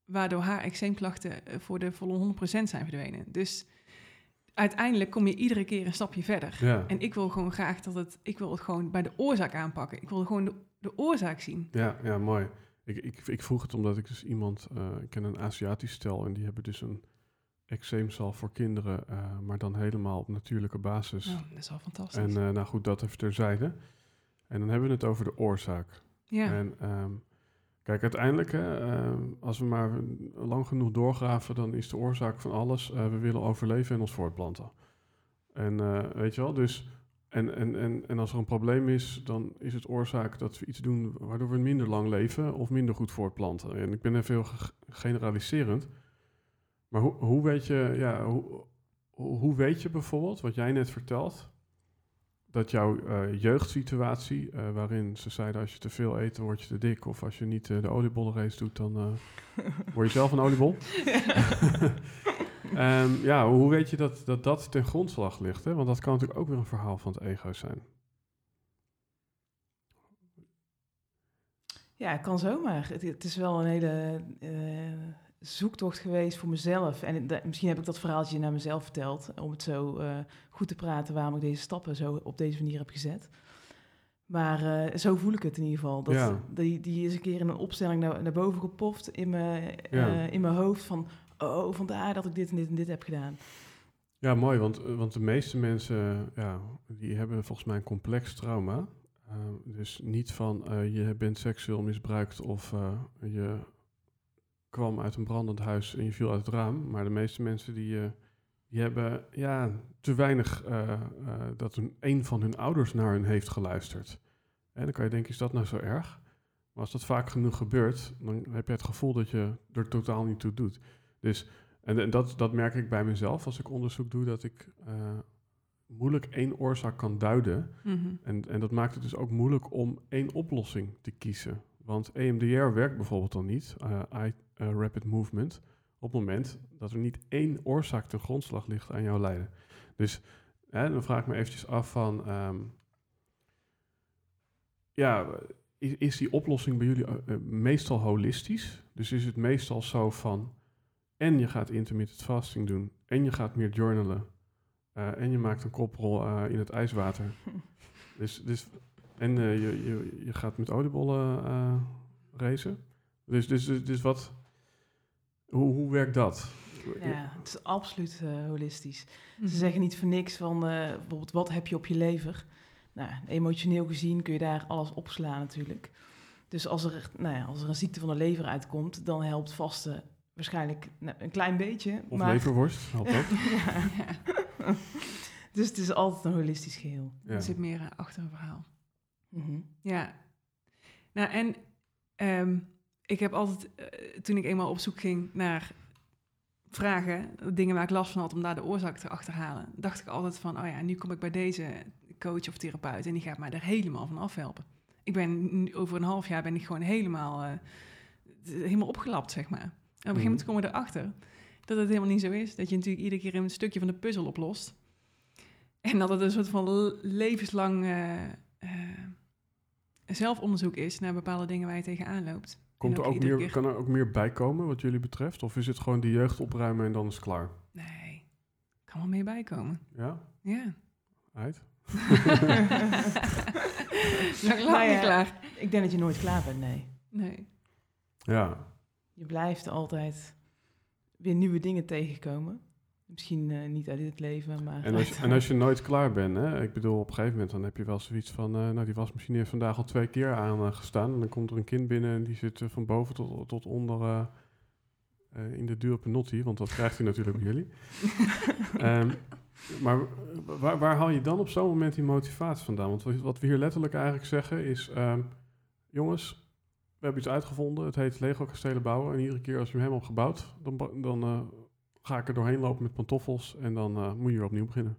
Speaker 2: waardoor haar eczeemklachten voor de volle 100% zijn verdwenen. Dus uiteindelijk kom je iedere keer een stapje verder.
Speaker 1: Ja.
Speaker 2: En ik wil gewoon graag dat het, ik wil het gewoon bij de oorzaak aanpakken. Ik wil gewoon de, de oorzaak zien.
Speaker 1: Ja, ja, mooi. Ik, ik, ik vroeg het omdat ik dus iemand, eh, ik ken een Aziatisch stel en die hebben dus een eczeemzalf voor kinderen, eh, maar dan helemaal op natuurlijke basis.
Speaker 2: Nou, dat is al fantastisch.
Speaker 1: en eh, nou goed, dat even terzijde. En dan hebben we het over de oorzaak.
Speaker 2: ja.
Speaker 1: En ehm, kijk, uiteindelijk, hè, ehm, als we maar lang genoeg doorgraven, dan is de oorzaak van alles, eh, we willen overleven en ons voortplanten. En eh, weet je wel, dus, en, en, en, en als er een probleem is, dan is het oorzaak dat we iets doen waardoor we minder lang leven of minder goed voortplanten. En ik ben even heel ge- generaliserend. Maar hoe, hoe weet je, ja, hoe hoe weet je bijvoorbeeld, wat jij net vertelt, dat jouw eh, jeugdsituatie, eh, waarin ze zeiden als je te veel eet, dan word je te dik. Of als je niet eh, de oliebollenrace doet, dan eh, word je zelf een oliebol. Ehm, ja, hoe weet je dat, dat dat ten grondslag ligt? Hè? Want dat kan natuurlijk ook weer een verhaal van het ego zijn.
Speaker 3: Ja, het kan zomaar. Het, het is wel een hele eh, zoektocht geweest voor mezelf. En misschien heb ik dat verhaaltje naar mezelf verteld, om het zo eh, goed te praten waarom ik deze stappen zo op deze manier heb gezet. Maar eh, zo voel ik het in ieder geval. Dat,
Speaker 1: Ja.
Speaker 3: die, die is een keer in een opstelling naar, naar boven gepoft in mijn, eh, in mijn hoofd van... Oh, vandaar dat ik dit en dit en dit heb gedaan.
Speaker 1: Ja, mooi, want, want de meeste mensen ja, die hebben volgens mij een complex trauma. Dus niet van je bent seksueel misbruikt of je kwam uit een brandend huis en je viel uit het raam. Maar de meeste mensen die, eh, die hebben ja, te weinig eh, eh, dat een, een van hun ouders naar hun heeft geluisterd. En dan kan je denken, is dat nou zo erg? Maar als dat vaak genoeg gebeurt, dan heb je het gevoel dat je er totaal niet toe doet. Dus en, en dat, dat merk ik bij mezelf als ik onderzoek doe, dat ik moeilijk één oorzaak kan duiden.
Speaker 2: Mhm.
Speaker 1: En, en dat maakt het dus ook moeilijk om één oplossing te kiezen. Want EMDR werkt bijvoorbeeld dan niet, eh, Rapid Movement, op het moment dat er niet één oorzaak ten grondslag ligt aan jouw lijden. Dus hè, dan vraag ik me eventjes af van, ehm, ja, is, is die oplossing bij jullie eh, eh, meestal holistisch? Dus is het meestal zo van, en je gaat intermittent fasting doen, en je gaat meer journalen, eh, en je maakt een koprol eh, in het ijswater. Dus, dus, en eh, je, je, je gaat met oliebollen eh racen. Dus, dus, dus, dus wat, hoe, hoe werkt dat?
Speaker 3: Ja, het is absoluut eh, holistisch.
Speaker 2: Mhm.
Speaker 3: Ze zeggen niet voor niks van eh, bijvoorbeeld wat heb je op je lever. Nou, emotioneel gezien kun je daar alles opslaan natuurlijk. Dus als er, nou ja, als er een ziekte van de lever uitkomt, dan helpt vasten waarschijnlijk nou, een klein beetje.
Speaker 1: Of
Speaker 3: maar,
Speaker 1: leverworst, helpt ook.
Speaker 3: ja.
Speaker 2: Ja,
Speaker 3: Dus het is altijd een holistisch geheel.
Speaker 1: Ja.
Speaker 2: er zit meer achter een verhaal.
Speaker 3: Mhm.
Speaker 2: Ja. Nou, en ehm, ik heb altijd, eh, toen ik eenmaal op zoek ging naar vragen, dingen waar ik last van had, om daar de oorzaak te achterhalen, dacht ik altijd van, oh ja, nu kom ik bij deze coach of therapeut en die gaat mij er helemaal van afhelpen. Ik ben nu- over een half jaar ben ik gewoon helemaal, eh, helemaal opgelapt, zeg maar. En op een gegeven
Speaker 1: Mhm.
Speaker 2: moment kom je erachter dat het helemaal niet zo is. Dat je natuurlijk iedere keer een stukje van de puzzel oplost. En dat het een soort van levenslang eh, zelfonderzoek is naar bepaalde dingen waar je tegenaan loopt.
Speaker 1: Komt er
Speaker 2: ook
Speaker 1: meer,
Speaker 2: keer-
Speaker 1: kan er ook meer bij komen wat jullie betreft? Of is het gewoon die jeugd opruimen en dan is het klaar?
Speaker 2: Nee, kan wel meer bijkomen.
Speaker 1: Ja?
Speaker 2: Ja.
Speaker 1: Uit?
Speaker 2: Nog lang
Speaker 3: Nou ja.
Speaker 2: niet klaar.
Speaker 3: Ik denk dat je nooit klaar bent, nee.
Speaker 2: Nee.
Speaker 1: Ja.
Speaker 3: Je blijft altijd weer nieuwe dingen tegenkomen. Misschien eh, niet uit dit leven, maar...
Speaker 1: En als, je, en als je nooit klaar bent, hè? ik bedoel, op een gegeven moment dan heb je wel zoiets van, eh, nou die wasmachine heeft vandaag al twee keer aangestaan. En dan komt er een kind binnen en die zit eh, van boven tot, tot onder eh, eh, in de duur penotti, want dat krijgt hij natuurlijk bij jullie. Ehm, maar waar, waar haal je dan op zo'n moment die motivatie vandaan? Want wat- we hier letterlijk eigenlijk zeggen is, ehm, jongens, we hebben iets uitgevonden, het heet Lego kastelen bouwen. En iedere keer als je hem helemaal hebt gebouwd, dan, dan eh, ga ik er doorheen lopen met pantoffels en dan eh, moet je weer opnieuw beginnen.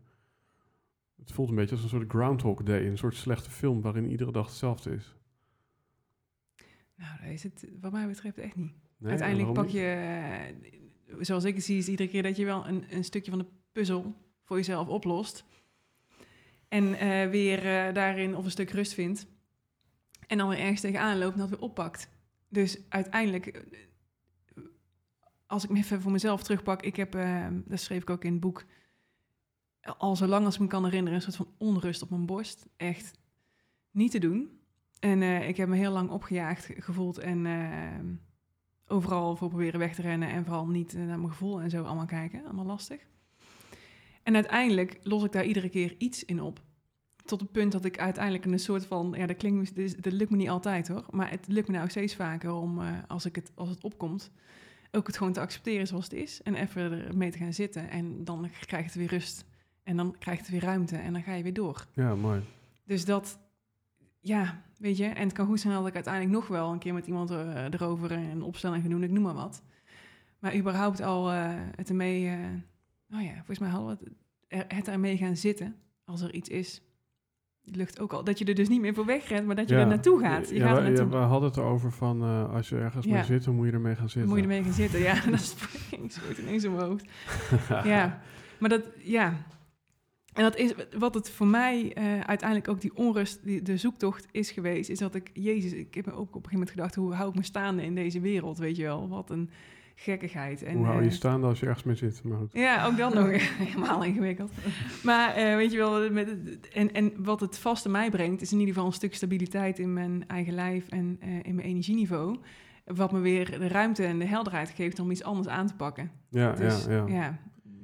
Speaker 1: Het voelt een beetje als een soort Groundhog Day, een soort slechte film waarin iedere dag hetzelfde is.
Speaker 2: Nou, dat is het wat mij betreft echt niet.
Speaker 1: Nee,
Speaker 2: Uiteindelijk pak je, eh, zoals ik het zie, is iedere keer dat je wel een, een stukje van de puzzel voor jezelf oplost. En eh, weer daarin of een stuk rust vindt. En dan weer ergens tegenaan loopt en dat weer oppakt. Dus uiteindelijk, als ik me even voor mezelf terugpak, ik heb, eh, dat schreef ik ook in het boek, al zo lang als ik me kan herinneren, een soort van onrust op mijn borst. Echt niet te doen. En eh, ik heb me heel lang opgejaagd gevoeld en eh, overal voor proberen weg te rennen en vooral niet eh, naar mijn gevoel en zo allemaal kijken. Allemaal lastig. En uiteindelijk los ik daar iedere keer iets in op. Tot het punt dat ik uiteindelijk een soort van, ja, dat klinkt, dat lukt me niet altijd hoor, maar het lukt me nou steeds vaker om, eh, als, ik het, als het opkomt, ook het gewoon te accepteren zoals het is en even ermee te gaan zitten. En dan krijg je het weer rust en dan krijg je het weer ruimte en dan ga je weer door.
Speaker 1: Ja, mooi.
Speaker 2: Dus dat, ja, weet je, en het kan goed zijn dat ik uiteindelijk nog wel een keer met iemand eh, erover een opstelling ga doen, ik noem maar wat. Maar überhaupt al eh, het ermee, eh nou ja, volgens mij hadden we het, er, het ermee gaan zitten als er iets is. Lukt ook al. Dat je er dus niet meer voor wegrent, maar dat je
Speaker 1: Ja.
Speaker 2: er naartoe gaat. Je
Speaker 1: ja,
Speaker 2: gaat er naartoe.
Speaker 1: ja, we hadden het erover van eh, als je ergens
Speaker 2: Ja.
Speaker 1: mee zit, dan moet je ermee gaan zitten.
Speaker 2: moet je ermee gaan zitten. Ja, dat schoot ineens hoofd. ja, maar dat, ja. En dat is wat het voor mij eh, uiteindelijk ook die onrust, die, de zoektocht is geweest, is dat ik, Jezus, ik heb me ook op een gegeven moment gedacht, hoe hou ik me staande in deze wereld, weet je wel? Wat een gekkigheid. En,
Speaker 1: Hoe hou je
Speaker 2: eh,
Speaker 1: staande als je ergens mee zit? Maar goed.
Speaker 2: ja, ook dat nog helemaal ingewikkeld. Maar eh, weet je wel, met, en, en wat het vast in mij brengt, is in ieder geval een stuk stabiliteit in mijn eigen lijf en eh, in mijn energieniveau. Wat me weer de ruimte en de helderheid geeft om iets anders aan te pakken.
Speaker 1: Ja,
Speaker 2: Dus
Speaker 1: ja, ja.
Speaker 2: ja,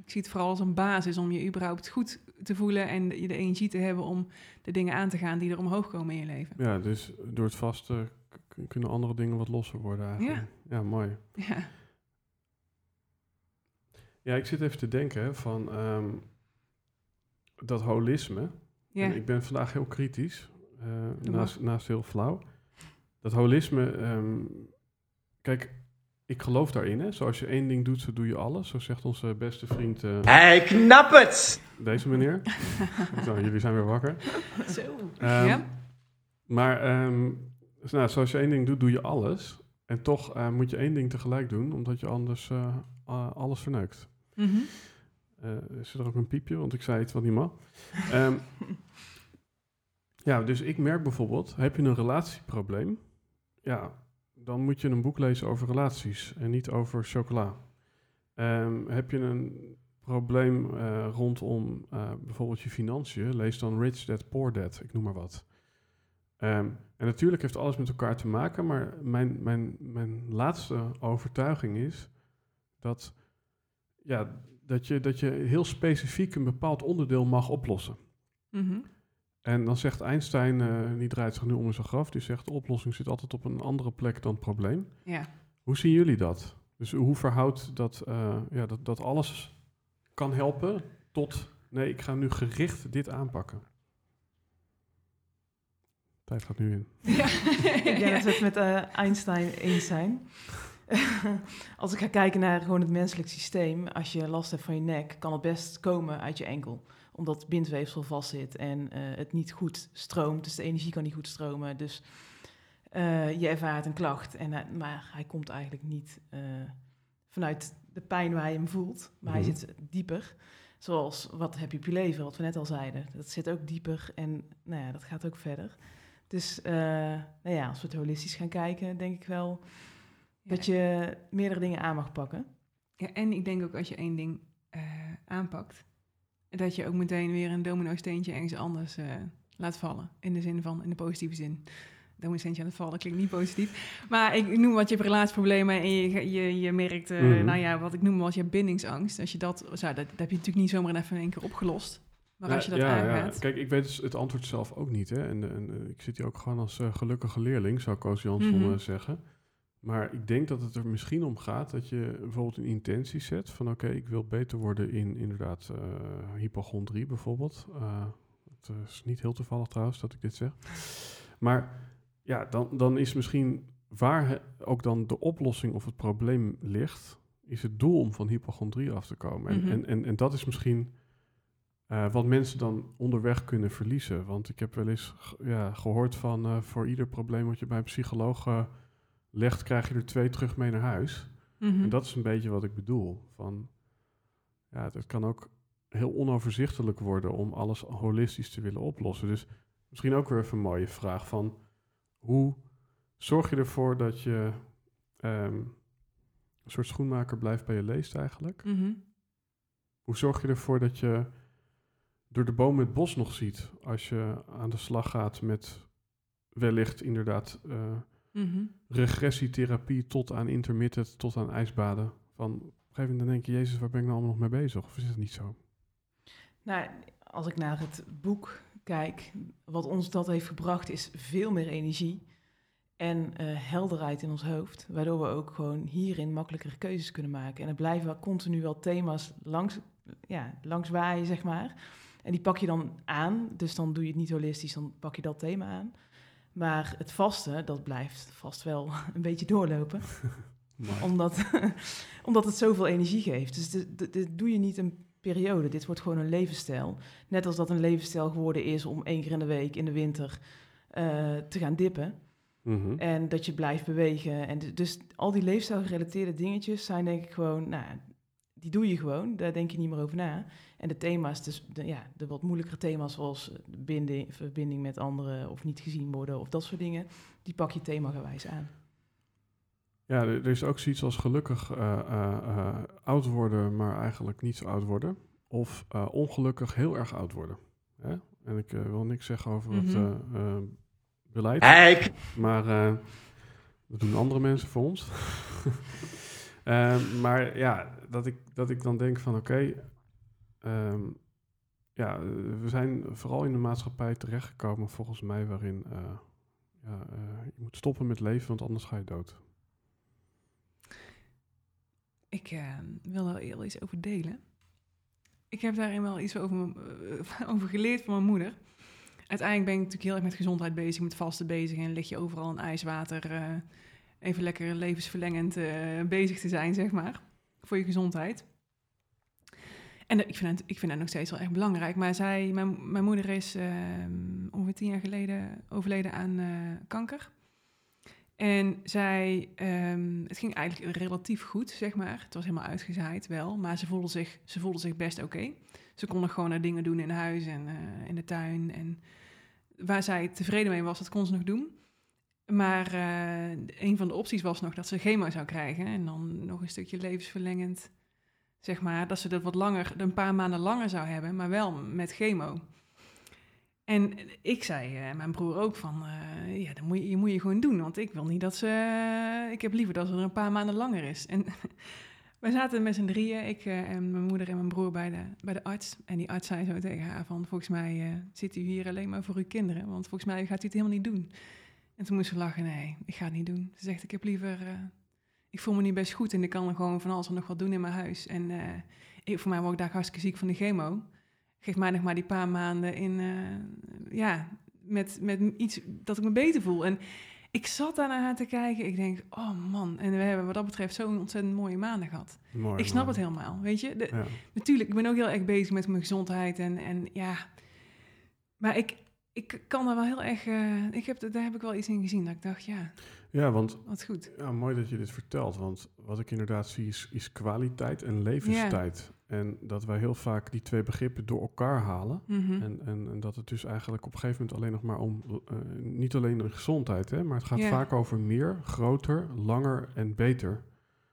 Speaker 2: ik zie het vooral als een basis om je überhaupt goed te voelen en de, de energie te hebben om de dingen aan te gaan die er omhoog komen in je leven.
Speaker 1: Ja, dus door het vasten k- kunnen andere dingen wat losser worden eigenlijk. Ja, mooi.
Speaker 2: Ja,
Speaker 1: Ja, ik zit even te denken van ehm, dat holisme.
Speaker 2: ja.
Speaker 1: En ik ben vandaag heel kritisch, eh, naast, naast heel flauw. Dat holisme, ehm, kijk, ik geloof daarin. Hè. Zoals je één ding doet, zo doe je alles. Zo zegt onze beste vriend eh,
Speaker 4: Hij knap het!
Speaker 1: deze meneer. nou, jullie zijn weer wakker.
Speaker 2: Zo.
Speaker 1: Ehm,
Speaker 2: ja?
Speaker 1: Maar ehm, dus nou, zoals je één ding doet, doe je alles. En toch eh, moet je één ding tegelijk doen, omdat je anders eh, alles verneukt.
Speaker 2: Mhm.
Speaker 1: Eh, is er ook een piepje, want ik zei iets wat niet mag. Ehm, ja, dus ik merk bijvoorbeeld, heb je een relatieprobleem? Ja, dan moet je een boek lezen over relaties en niet over chocola. Ehm, heb je een probleem eh, rondom eh, bijvoorbeeld je financiën? Lees dan Rich Dad Poor Dad, ik noem maar wat. Ehm, en natuurlijk heeft alles met elkaar te maken, maar mijn, mijn, mijn laatste overtuiging is dat, ja, dat, je, dat je heel specifiek een bepaald onderdeel mag oplossen.
Speaker 2: Mhm.
Speaker 1: En dan zegt Einstein, eh, die draait zich nu om in zijn graf, die zegt de oplossing zit altijd op een andere plek dan het probleem.
Speaker 2: Ja.
Speaker 1: Hoe zien jullie dat? Dus hoe verhoudt dat, eh, ja, dat, dat alles kan helpen tot, nee, ik ga nu gericht dit aanpakken? Tijd gaat nu in.
Speaker 2: Ja.
Speaker 3: Ik denk dat we het met eh, Einstein eens zijn. als ik ga kijken naar gewoon het menselijk systeem, als je last hebt van je nek, kan het best komen uit je enkel. Omdat bindweefsel vastzit en eh, het niet goed stroomt, dus de energie kan niet goed stromen. Dus eh, je ervaart een klacht, en, maar hij komt eigenlijk niet eh, vanuit de pijn waar je hem voelt, maar
Speaker 1: Mhm.
Speaker 3: hij zit dieper. Zoals, wat heb je op je leven, wat we net al zeiden. Dat zit ook dieper en nou ja, dat gaat ook verder. Dus nou ja, als we het holistisch gaan kijken, denk ik wel Dat je meerdere dingen aan mag pakken.
Speaker 2: Ja, en ik denk ook als je één ding eh, aanpakt, dat je ook meteen weer een domino-steentje ergens anders eh, laat vallen. In de zin van, in de positieve zin. Domino-steentje aan het vallen klinkt niet positief. Maar ik noem wat je hebt relatieproblemen en je, je, je merkt, eh,
Speaker 1: Mhm.
Speaker 2: nou ja, wat ik noem wat je hebt bindingsangst. Als je dat, zo, dat, dat heb je natuurlijk niet zomaar even in één keer opgelost. Maar als je dat
Speaker 1: ja,
Speaker 2: aangaat...
Speaker 1: Ja. Kijk, ik weet dus het antwoord zelf ook niet. Hè? En, en ik zit hier ook gewoon als gelukkige leerling, zou Koos Jansson eh, zeggen. Maar ik denk dat het er misschien om gaat dat je bijvoorbeeld een intentie zet van oké, ik wil beter worden in inderdaad eh hypochondrie bijvoorbeeld. Eh, het is niet heel toevallig trouwens dat ik dit zeg. Maar ja, dan, dan is misschien waar ook dan de oplossing of het probleem ligt, is het doel om van hypochondrie af te komen. En,
Speaker 2: Mhm.
Speaker 1: en, en, en dat is misschien eh, wat mensen dan onderweg kunnen verliezen. Want ik heb wel eens ja, gehoord van voor ieder probleem wat je bij een psycholoog legt, krijg je er twee terug mee naar huis.
Speaker 2: Mhm.
Speaker 1: En dat is een beetje wat ik bedoel. Van, ja, het kan ook heel onoverzichtelijk worden om alles holistisch te willen oplossen. Dus misschien ook weer even een mooie vraag van hoe zorg je ervoor dat je ehm, een soort schoenmaker blijft bij je leest eigenlijk?
Speaker 2: Mhm.
Speaker 1: Hoe zorg je ervoor dat je door de boom het bos nog ziet als je aan de slag gaat met wellicht inderdaad
Speaker 2: Mhm.
Speaker 1: regressietherapie tot aan intermittent, tot aan ijsbaden. Van op een gegeven moment denk je, Jezus, waar ben ik nou allemaal nog mee bezig? Of is het niet zo?
Speaker 3: Nou, als ik naar het boek kijk, wat ons dat heeft gebracht, is veel meer energie en eh, helderheid in ons hoofd. Waardoor we ook gewoon hierin makkelijker keuzes kunnen maken. En er blijven wel continu wel thema's langs, ja, langs waaien, zeg maar. En die pak je dan aan. Dus dan doe je het niet holistisch, dan pak je dat thema aan. Maar het vaste, dat blijft vast wel een beetje doorlopen omdat, omdat het zoveel energie geeft. Dus dit, doe je niet een periode. Dit wordt gewoon een levensstijl. Net als dat een levensstijl geworden is om één keer in de week in de winter eh, te gaan dippen.
Speaker 1: Mhm.
Speaker 3: En dat je blijft bewegen. En dus al die leefstijlgerelateerde dingetjes zijn denk ik gewoon... Nou, die doe je gewoon. Daar denk je niet meer over na. En de thema's, dus de, ja, de wat moeilijkere thema's zoals binding, verbinding met anderen... of niet gezien worden of dat soort dingen... die pak je themagewijs aan.
Speaker 1: Ja, er, is ook zoiets als gelukkig eh, eh, eh, oud worden, maar eigenlijk niet zo oud worden. Of eh, ongelukkig heel erg oud worden. Hè? En ik wil niks zeggen over het
Speaker 2: Mhm.
Speaker 1: beleid.
Speaker 4: Eik!
Speaker 1: Maar eh, dat doen andere mensen voor ons. Eh, maar ja, dat ik, dat ik dan denk van oké, ehm, ja, we zijn vooral in de maatschappij terechtgekomen volgens mij waarin eh, ja, eh, je moet stoppen met leven, want anders ga je dood.
Speaker 2: Ik eh, wil daar heel iets over delen. Ik heb daarin wel iets over, eh, over geleerd van mijn moeder. Uiteindelijk ben ik natuurlijk heel erg met gezondheid bezig, met vasten bezig. En lig je overal in ijswater. Even lekker levensverlengend eh, bezig te zijn, zeg maar. Voor je gezondheid. En ik, vind het, ik vind dat nog steeds wel echt belangrijk. Maar zij, mijn, mijn moeder is eh, ongeveer tien jaar geleden overleden aan eh, kanker. En zij, ehm, het ging eigenlijk relatief goed, zeg maar. Het was helemaal uitgezaaid wel, maar ze voelde zich, ze voelde zich best oké. Ze kon nog gewoon haar dingen doen in huis en eh, in de tuin. En waar zij tevreden mee was, dat kon ze nog doen. Maar eh, een van de opties was nog dat ze chemo zou krijgen. En dan nog een stukje levensverlengend, zeg maar. Dat ze dat wat langer, een paar maanden langer zou hebben, maar wel met chemo. En ik zei, eh, mijn broer ook, van eh, ja, dat moet je, je moet je gewoon doen. Want ik wil niet dat ze, ik heb liever dat ze er een paar maanden langer is. En wij zaten met z'n drieën, ik en mijn moeder en mijn broer bij de, bij de arts. En die arts zei zo tegen haar van, volgens mij zit u hier alleen maar voor uw kinderen. Want volgens mij gaat u het helemaal niet doen. En toen moest ze lachen, nee, ik ga het niet doen. Ze zegt, ik heb liever, eh, ik voel me niet best goed en ik kan er gewoon van alles en nog wat doen in mijn huis. En eh, ik, voor mij word ik daar hartstikke ziek van de chemo. Geef mij nog maar die paar maanden in, eh, ja, met, met iets dat ik me beter voel. En ik zat daar naar haar te kijken. Ik denk, oh man. En we hebben wat dat betreft zo'n ontzettend mooie maanden gehad.
Speaker 1: Mooi,
Speaker 2: ik snap
Speaker 1: mooi.
Speaker 2: het helemaal, weet je. De,
Speaker 1: Ja.
Speaker 2: Natuurlijk, ik ben ook heel erg bezig met mijn gezondheid. En, en ja, maar ik, ik kan er wel heel erg... eh, ik heb, daar heb ik wel iets in gezien. Dat ik dacht, ja,
Speaker 1: ja, want
Speaker 2: wat goed.
Speaker 1: ja, mooi dat je dit vertelt. Want wat ik inderdaad zie is, is kwaliteit en levenstijd. En dat wij heel vaak die twee begrippen door elkaar halen.
Speaker 2: Mhm.
Speaker 1: En, en, en dat het dus eigenlijk op een gegeven moment alleen nog maar om, eh, niet alleen de gezondheid, hè, maar het gaat
Speaker 2: Ja.
Speaker 1: vaak over meer, groter, langer en beter.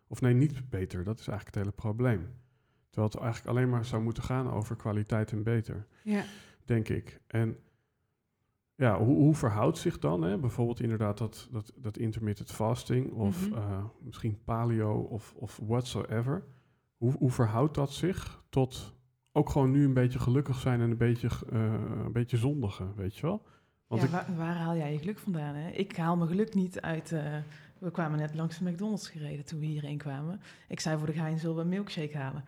Speaker 1: Of nee, niet beter, dat is eigenlijk het hele probleem. Terwijl het eigenlijk alleen maar zou moeten gaan over kwaliteit en beter,
Speaker 2: Ja.
Speaker 1: denk ik. En ja, hoe, hoe verhoudt zich dan, hè, bijvoorbeeld inderdaad dat, dat, dat intermittent fasting of
Speaker 2: Mhm.
Speaker 1: eh, misschien paleo of, of whatsoever. Hoe, hoe verhoudt dat zich tot ook gewoon nu een beetje gelukkig zijn en een beetje, eh, een beetje zondigen, weet je wel? Want
Speaker 3: ja,
Speaker 1: ik,
Speaker 3: waar, waar haal jij je geluk vandaan? Hè? Ik haal mijn geluk niet uit... eh, we kwamen net langs de McDonald's gereden toen we hierheen kwamen. Ik zei voor de gein, zullen we een milkshake halen?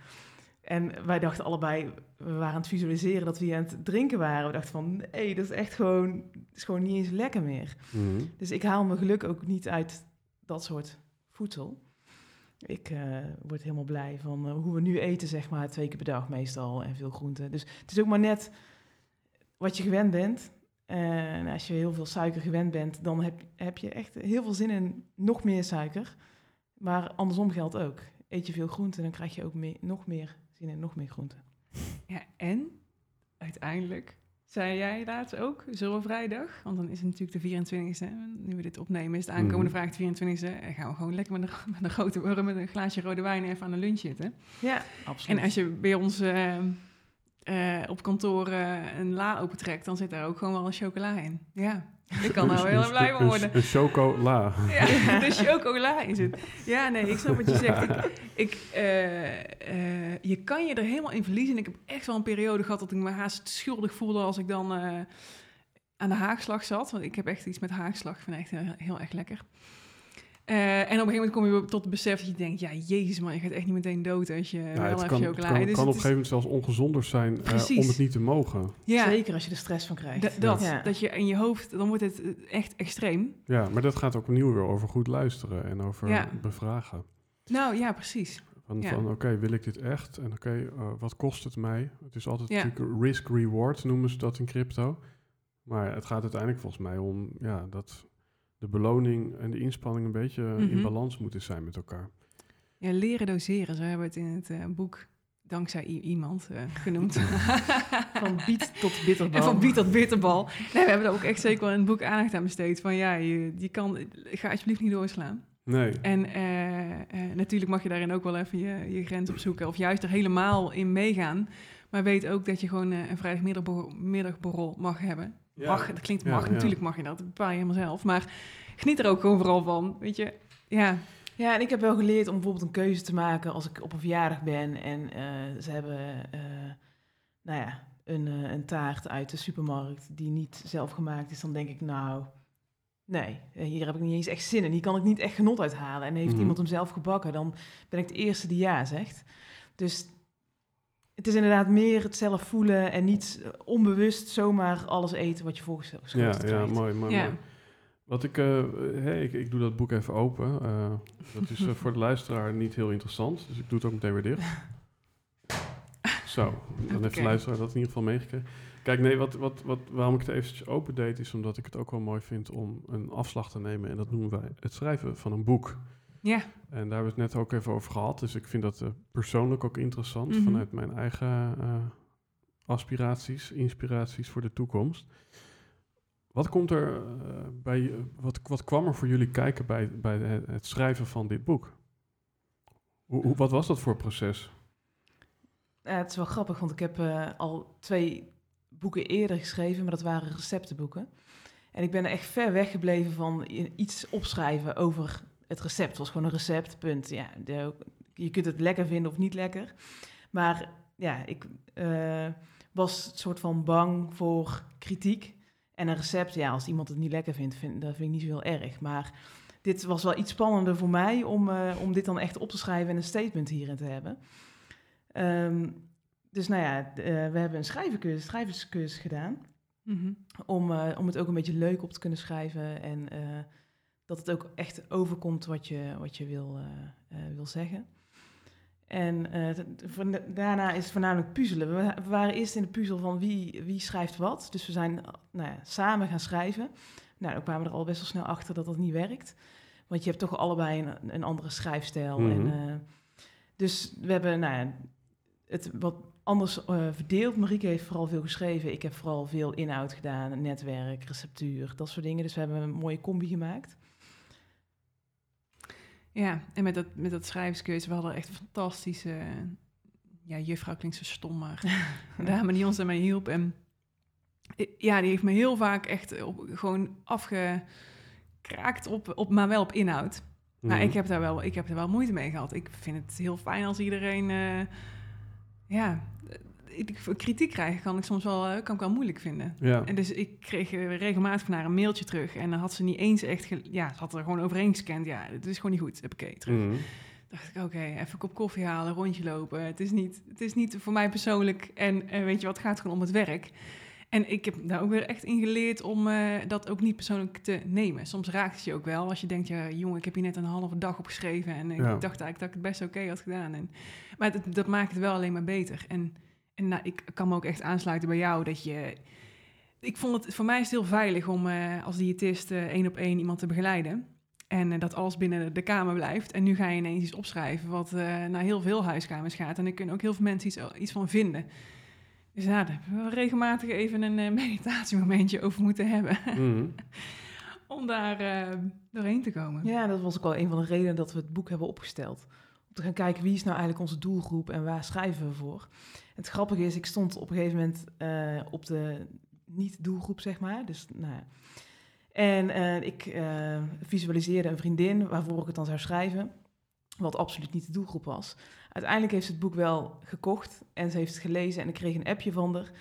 Speaker 3: En wij dachten allebei, we waren aan het visualiseren dat we hier aan het drinken waren. We dachten van, nee, dat is echt gewoon, is gewoon niet eens lekker meer.
Speaker 1: Mhm.
Speaker 3: Dus ik haal mijn geluk ook niet uit dat soort voedsel. Ik eh, word helemaal blij van eh, hoe we nu eten, zeg maar, twee keer per dag meestal en veel groenten. Dus het is ook maar net wat je gewend bent. En als je heel veel suiker gewend bent, dan heb, heb je echt heel veel zin in nog meer suiker. Maar andersom geldt ook. Eet je veel groenten, dan krijg je ook meer, nog meer zin in nog meer groenten.
Speaker 2: ja, en uiteindelijk zei jij laatst ook, zullen we vrijdag? Want dan is het natuurlijk de 24e. Nu we dit opnemen is de aankomende
Speaker 1: Mhm.
Speaker 2: vrijdag de 24e. En gaan we gewoon lekker met een, met een grote worm, met een glaasje rode wijn even aan de lunch zitten.
Speaker 3: Ja, absoluut.
Speaker 2: En als je bij ons eh, eh, op kantoor eh, een la opentrekt, dan zit daar ook gewoon wel een chocola in. Ja, ik kan nou heel erg blij van worden.
Speaker 1: Een chocola.
Speaker 2: Ja, de chocola is het. Ja, nee, ik snap wat je zegt. Ik, ik, eh, eh, je kan je er helemaal in verliezen. En ik heb echt wel een periode gehad dat ik me haast schuldig voelde als ik dan eh, aan de haagslag zat. Want ik heb echt iets met haagslag. Ik vind het echt heel, heel erg lekker. Eh, en op een gegeven moment kom je tot het besef dat je denkt... ja, jezus man, je gaat echt niet meteen dood als je
Speaker 1: Ja,
Speaker 2: wel
Speaker 1: het
Speaker 2: even
Speaker 1: kan, het
Speaker 2: chocola
Speaker 1: kan.
Speaker 2: Dus
Speaker 1: kan op een gegeven moment zelfs ongezonder zijn eh, om het niet te mogen.
Speaker 2: ja,
Speaker 3: Zeker als je er stress van krijgt.
Speaker 2: d- dat,
Speaker 3: Ja.
Speaker 2: dat je in je hoofd... dan wordt het eh, echt extreem.
Speaker 1: Ja, maar dat gaat ook opnieuw weer over goed luisteren en over
Speaker 2: Ja.
Speaker 1: bevragen.
Speaker 2: Nou ja, precies.
Speaker 1: Van,
Speaker 2: Ja.
Speaker 1: van oké, wil ik dit echt? En oké, wat kost het mij? Het is altijd
Speaker 2: Ja.
Speaker 1: natuurlijk risk-reward, noemen ze dat in crypto. Maar het gaat uiteindelijk volgens mij om ja, dat de beloning en de inspanning een beetje in
Speaker 2: Mhm.
Speaker 1: balans moeten zijn met elkaar.
Speaker 2: Ja, leren doseren, zo hebben we het in het eh, boek dankzij iemand eh, genoemd.
Speaker 3: Van biet tot bitterbal.
Speaker 2: en van biet tot bitterbal. Nee, we hebben er ook echt zeker wel in het boek aandacht aan besteed. Van ja, je, je kan, ga alsjeblieft niet doorslaan.
Speaker 1: Nee,
Speaker 2: En eh, natuurlijk mag je daarin ook wel even je, je grens opzoeken. Of juist er helemaal in meegaan. Maar weet ook dat je gewoon een vrijdagmiddagborrel middagborrel mag hebben.
Speaker 1: Ja.
Speaker 2: Mag, dat klinkt mag,
Speaker 1: ja.
Speaker 2: natuurlijk mag je dat. Dat bepaal je helemaal zelf. Maar geniet er ook gewoon vooral van, weet je. Ja,
Speaker 3: Ja, en ik heb wel geleerd om bijvoorbeeld een keuze te maken als ik op een verjaardag ben en eh, ze hebben, eh, nou ja, een, eh, een taart uit de supermarkt die niet zelf gemaakt is. Dan denk ik, nou, nee, hier heb ik niet eens echt zin in. Hier kan ik niet echt genot uit halen. En heeft
Speaker 1: Mhm.
Speaker 3: iemand hem zelf gebakken, dan ben ik de eerste die ja zegt. Dus het is inderdaad meer het zelf voelen en niet eh, onbewust zomaar alles eten wat je voorgesteld
Speaker 1: ja, ja,
Speaker 3: krijgt.
Speaker 1: mooi, mooi,
Speaker 2: Ja.
Speaker 1: mooi. Wat ik, eh, hey, ik, ik doe dat boek even open. Eh, dat is voor de luisteraar niet heel interessant, dus ik doe het ook meteen weer dicht. Zo, dan heeft de luisteraar dat in ieder geval meegekregen. Kijk, nee, wat, wat, wat, waarom ik het eventjes open deed, is omdat ik het ook wel mooi vind om een afslag te nemen. En dat noemen wij het schrijven van een boek.
Speaker 2: Ja,
Speaker 1: En daar hebben we het net ook even over gehad. Dus ik vind dat eh, persoonlijk ook interessant
Speaker 2: Mhm.
Speaker 1: vanuit mijn eigen eh, aspiraties, inspiraties voor de toekomst. Wat komt er eh, bij, wat, wat kwam er voor jullie kijken bij, bij het, schrijven van dit boek? Hoe, hoe, wat was dat voor proces?
Speaker 3: Ja, het is wel grappig, want ik heb al twee boeken eerder geschreven, maar dat waren receptenboeken. En ik ben echt ver weggebleven van iets opschrijven over het recept. Was gewoon een recept, punt. Ja, de- je kunt het lekker vinden of niet lekker. Maar ja, ik eh, was soort van bang voor kritiek. En een recept, ja, als iemand het niet lekker vindt, vind, dat vind ik niet zo heel erg. Maar dit was wel iets spannender voor mij om, eh, om dit dan echt op te schrijven en een statement hierin te hebben. Ehm, dus nou ja, eh, we hebben een schrijverscursus gedaan.
Speaker 2: mhm.
Speaker 3: Om, om het ook een beetje leuk op te kunnen schrijven. En dat het ook echt overkomt wat je, wat je wil, eh, eh, wil zeggen. En eh, daarna is het voornamelijk puzzelen. We, waren eerst in de puzzel van wie, wie schrijft wat. Dus we zijn nou ja, samen gaan schrijven. Nou, dan kwamen we er al best wel snel achter dat dat niet werkt. Want je hebt toch allebei een, een andere schrijfstijl.
Speaker 1: Mhm.
Speaker 3: En, eh, dus we hebben nou ja, het wat anders verdeeld. Marieke heeft vooral veel geschreven. Ik heb vooral veel inhoud gedaan, netwerk, receptuur, dat soort dingen. Dus we hebben een mooie combi gemaakt.
Speaker 2: Ja, en met dat, met dat we hadden echt een fantastische... Ja, juffrouw klinkt zo stom, maar de dame die ons daarmee hielp. En ja, die heeft me heel vaak echt op, gewoon afgekraakt, op, op, maar wel op inhoud. Maar
Speaker 1: Mhm.
Speaker 2: ik heb, daar wel, ik heb er wel moeite mee gehad. Ik vind het heel fijn als iedereen... eh, ja, ik, kritiek krijgen kan ik soms wel, eh, kan ik wel moeilijk vinden.
Speaker 1: Ja.
Speaker 2: En dus ik kreeg eh, regelmatig van haar een mailtje terug. En dan had ze niet eens echt... ge- ja, ze had er gewoon overheen gescand. Ja, het is gewoon niet goed. Heb ik terug.
Speaker 1: Mhm.
Speaker 2: dacht ik, oké, even een kop koffie halen, rondje lopen. Het is niet, het is niet voor mij persoonlijk. En eh, weet je wat, het gaat gewoon om het werk. En ik heb daar ook weer echt in geleerd om dat ook niet persoonlijk te nemen. Soms raakt het je ook wel als je denkt, ja, jongen, ik heb hier net een halve dag op geschreven. En
Speaker 1: Ja.
Speaker 2: ik dacht eigenlijk dat ik het best oké had gedaan. En, maar dat, dat maakt het wel alleen maar beter. En, en nou, ik kan me ook echt aansluiten bij jou dat je... Ik vond het, voor mij is het heel veilig om eh, als diëtist eh, één op één iemand te begeleiden. En eh, dat alles binnen de kamer blijft. En nu ga je ineens iets opschrijven wat eh, naar heel veel huiskamers gaat. En daar kunnen ook heel veel mensen iets, iets van vinden. Dus ja, daar hebben we regelmatig even een eh, meditatiemomentje over moeten hebben.
Speaker 1: Mhm.
Speaker 2: om daar eh, doorheen te komen.
Speaker 3: Ja, dat was ook wel een van de redenen dat we het boek hebben opgesteld. Gaan kijken wie is nou eigenlijk onze doelgroep en waar schrijven we voor. Het grappige is, ik stond op een gegeven moment eh, op de niet-doelgroep, zeg maar. Dus, nou ja. En eh, ik eh, visualiseerde een vriendin waarvoor ik het dan zou schrijven, wat absoluut niet de doelgroep was. Uiteindelijk heeft ze het boek wel gekocht en ze heeft het gelezen en ik kreeg een appje van haar.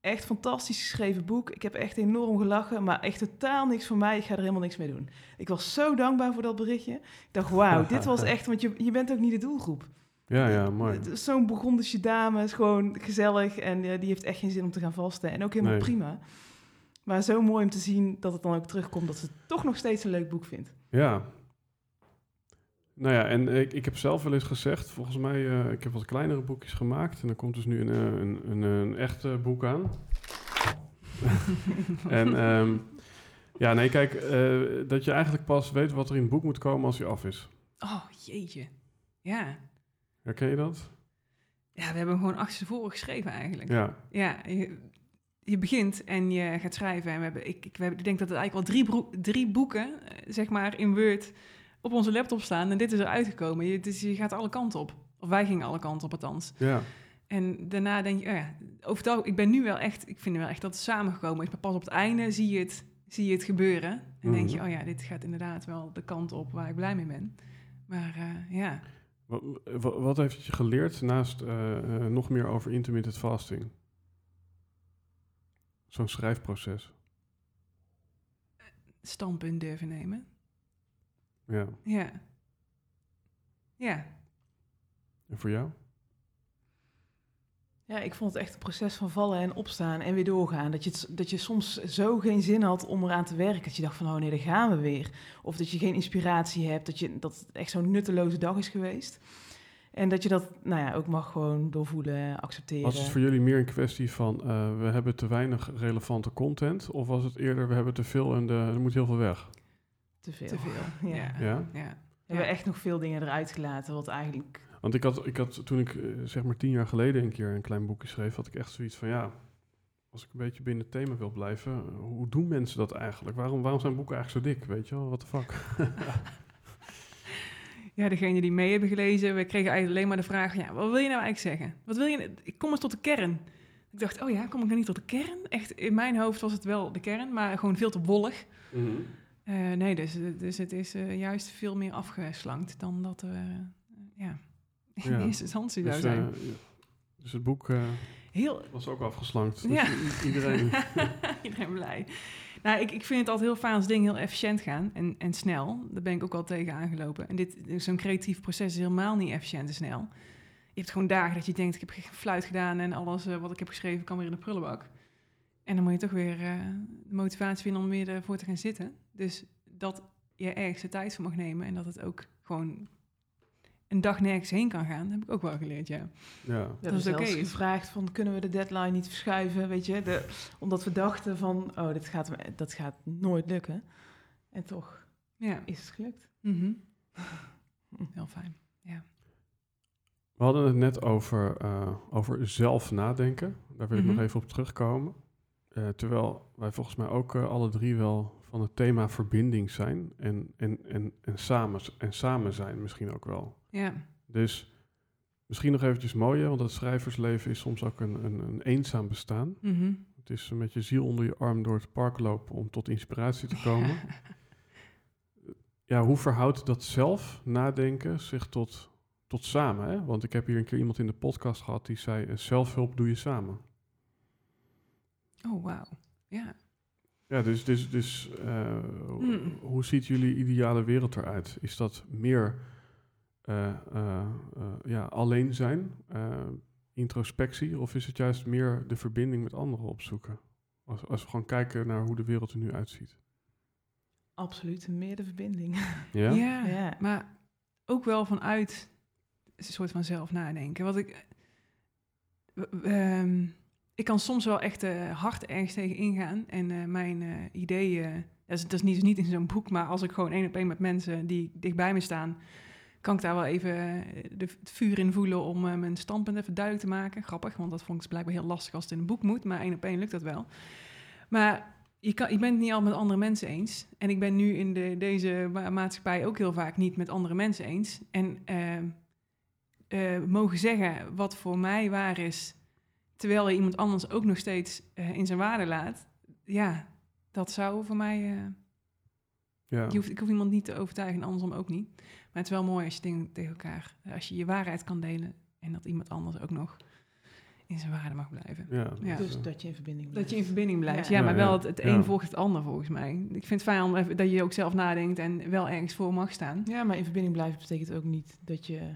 Speaker 3: Echt fantastisch geschreven boek. Ik heb echt enorm gelachen, maar echt totaal niks voor mij. Ik ga er helemaal niks mee doen. Ik was zo dankbaar voor dat berichtje. Ik dacht, wauw, dit was echt, want je, je bent ook niet de doelgroep.
Speaker 1: Ja, ja, mooi.
Speaker 3: Zo'n Burgondische dame is gewoon gezellig en eh, die heeft echt geen zin om te gaan vasten. En ook helemaal
Speaker 1: Nee.
Speaker 3: prima. Maar zo mooi om te zien dat het dan ook terugkomt, dat ze het toch nog steeds een leuk boek vindt.
Speaker 1: Ja. Nou ja, en ik, ik heb zelf wel eens gezegd, volgens mij, eh, ik heb wat kleinere boekjes gemaakt. En er komt dus nu een, eh, een, een, een echt eh, boek aan. en ehm, ja, nee, kijk, dat je eigenlijk pas weet wat er in het boek moet komen als hij af is.
Speaker 2: Oh, jeetje. Ja.
Speaker 1: Herken je dat?
Speaker 2: Ja, we hebben hem gewoon achter tevoren geschreven eigenlijk.
Speaker 1: Ja.
Speaker 2: Ja, je, je begint en je gaat schrijven. En we hebben, ik, ik, we hebben, ik denk dat er eigenlijk wel drie, drie boeken, zeg maar, in Word op onze laptop staan. En dit is eruit gekomen. Je, dus je gaat alle kanten op. Of wij gingen alle kanten op, althans.
Speaker 1: Ja.
Speaker 2: En daarna denk je, oh ja, over het algemeen- ik ben nu wel echt, ik vind wel echt dat het samengekomen is. Maar pas op het einde zie je het, zie je het gebeuren. En denk je,
Speaker 1: Mhm.
Speaker 2: oh ja, dit gaat inderdaad wel de kant op waar ik blij mee ben. Maar eh, ja,
Speaker 1: Wat, wat, heeft het je geleerd naast eh, eh, nog meer over intermittent fasting? Zo'n schrijfproces.
Speaker 2: standpunt durven nemen.
Speaker 1: Ja.
Speaker 2: Ja. Ja,
Speaker 1: En voor jou?
Speaker 3: Ja, ik vond het echt een proces van vallen en opstaan en weer doorgaan. Dat je, het, dat je soms zo geen zin had om eraan te werken. Dat je dacht van, oh nee, daar gaan we weer. Of dat je geen inspiratie hebt. Dat, je, dat het echt zo'n nutteloze dag is geweest. En dat je dat nou ja, ook mag gewoon doorvoelen, accepteren.
Speaker 1: Was het voor jullie meer een kwestie van eh, we hebben te weinig relevante content? Of was het eerder we hebben te veel en de, er moet heel veel weg?
Speaker 3: Te veel?
Speaker 2: te veel.
Speaker 3: Ja.
Speaker 2: Ja.
Speaker 1: Ja?
Speaker 2: ja.
Speaker 3: We hebben echt nog veel dingen eruit gelaten, wat eigenlijk...
Speaker 1: Want ik had, ik had toen ik eh, zeg maar tien jaar geleden een keer een klein boekje schreef, had ik echt zoiets van ja, als ik een beetje binnen het thema wil blijven, eh, hoe doen mensen dat eigenlijk? Waarom, waarom zijn boeken eigenlijk zo dik? Weet je wel, what the fuck?
Speaker 2: Ja, degene die mee hebben gelezen, we kregen eigenlijk alleen maar de vraag: ja, wat wil je nou eigenlijk zeggen? Wat wil je? Ik kom eens tot de kern. Ik dacht, oh ja, kom ik nou niet tot de kern? Echt, in mijn hoofd was het wel de kern, maar gewoon veel te wollig. Eh, nee, dus, dus het is eh, juist veel meer afgeslankt dan dat we ja, in
Speaker 1: Ja.
Speaker 2: eerste instantie zou
Speaker 1: Dus,
Speaker 2: zijn.
Speaker 1: eh, dus het boek eh,
Speaker 2: Heel,
Speaker 1: was ook afgeslankt. Dus
Speaker 2: Ja.
Speaker 1: iedereen.
Speaker 2: Iedereen blij. Nou, ik, ik vind het altijd heel fijn als dingen heel efficiënt gaan en, en snel. Daar ben ik ook al tegen aangelopen. En dit, zo'n creatief proces is helemaal niet efficiënt en snel. Je hebt gewoon dagen dat je denkt, ik heb geen fluit gedaan en alles eh, wat ik heb geschreven kan weer in de prullenbak. En dan moet je toch weer eh, de motivatie vinden om weer ervoor te gaan zitten. Dus dat je ergens de tijd voor mag nemen en dat het ook gewoon een dag nergens heen kan gaan, heb ik ook wel geleerd, ja.
Speaker 1: ja.
Speaker 2: Dat is oké.
Speaker 3: gevraagd van, kunnen we de deadline niet verschuiven, weet je? De, omdat we dachten van, oh, dit gaat, dat gaat nooit lukken. En toch
Speaker 2: Ja.
Speaker 3: is het gelukt.
Speaker 2: Mhm. Heel fijn.
Speaker 1: We hadden het net over, eh, over zelf nadenken. Daar wil ik
Speaker 2: Mhm.
Speaker 1: nog even op terugkomen. Eh, terwijl wij volgens mij ook eh, alle drie wel van het thema verbinding zijn. En, en, en, en, samen, en samen zijn misschien ook wel.
Speaker 2: Ja.
Speaker 1: Dus misschien nog eventjes mooier, want het schrijversleven is soms ook een, een, een eenzaam bestaan.
Speaker 2: Mhm.
Speaker 1: Het is met je ziel onder je arm door het park lopen om tot inspiratie te komen. ja, hoe verhoudt dat zelf nadenken zich tot, tot samen? Hè? Want ik heb hier een keer iemand in de podcast gehad die zei: eh, zelfhulp doe je samen.
Speaker 2: Oh, wauw. Ja.
Speaker 1: Ja, dus, dus, dus eh,
Speaker 2: Hmm.
Speaker 1: hoe ziet jullie ideale wereld eruit? Is dat meer eh, eh, eh, ja, alleen zijn, eh, introspectie, of is het juist meer de verbinding met anderen opzoeken? Als, als we gewoon kijken naar hoe de wereld er nu uitziet.
Speaker 3: Absoluut, meer de verbinding.
Speaker 1: Ja?
Speaker 2: Ja.
Speaker 3: Ja.
Speaker 2: Maar ook wel vanuit een soort van zelf nadenken. Wat ik. ehm, ik kan soms wel echt eh, hard ergens tegen ingaan. En eh, mijn eh, ideeën. Dat is, niet, dus niet in zo'n boek, maar als ik gewoon één op één met mensen die dichtbij me staan. kan ik daar wel even de, het vuur in voelen om mijn standpunt even duidelijk te maken. Grappig, want dat vond ik blijkbaar heel lastig als het in een boek moet. Maar één op één lukt dat wel. Maar je, kan, het niet al met andere mensen eens. En ik ben nu in de, deze ma- maatschappij ook heel vaak niet met andere mensen eens. En ehm, eh, mogen zeggen wat voor mij waar is, terwijl je iemand anders ook nog steeds eh, in zijn waarde laat. Ja, dat zou voor mij. eh,
Speaker 1: Ja.
Speaker 2: je hoeft, ik hoef iemand niet te overtuigen en andersom ook niet. Maar het is wel mooi als je dingen tegen elkaar, als je je waarheid kan delen en dat iemand anders ook nog in zijn waarde mag blijven.
Speaker 1: Ja,
Speaker 3: Dus
Speaker 1: eh,
Speaker 3: dat je in verbinding blijft.
Speaker 2: Dat je in verbinding blijft.
Speaker 3: Ja.
Speaker 2: Ja,
Speaker 1: Ja,
Speaker 2: maar wel het, het
Speaker 1: Ja.
Speaker 2: een volgt het ander volgens mij. Ik vind het fijn om even, dat je ook zelf nadenkt en wel ergens voor mag staan.
Speaker 3: Ja, maar in verbinding blijven betekent ook niet dat je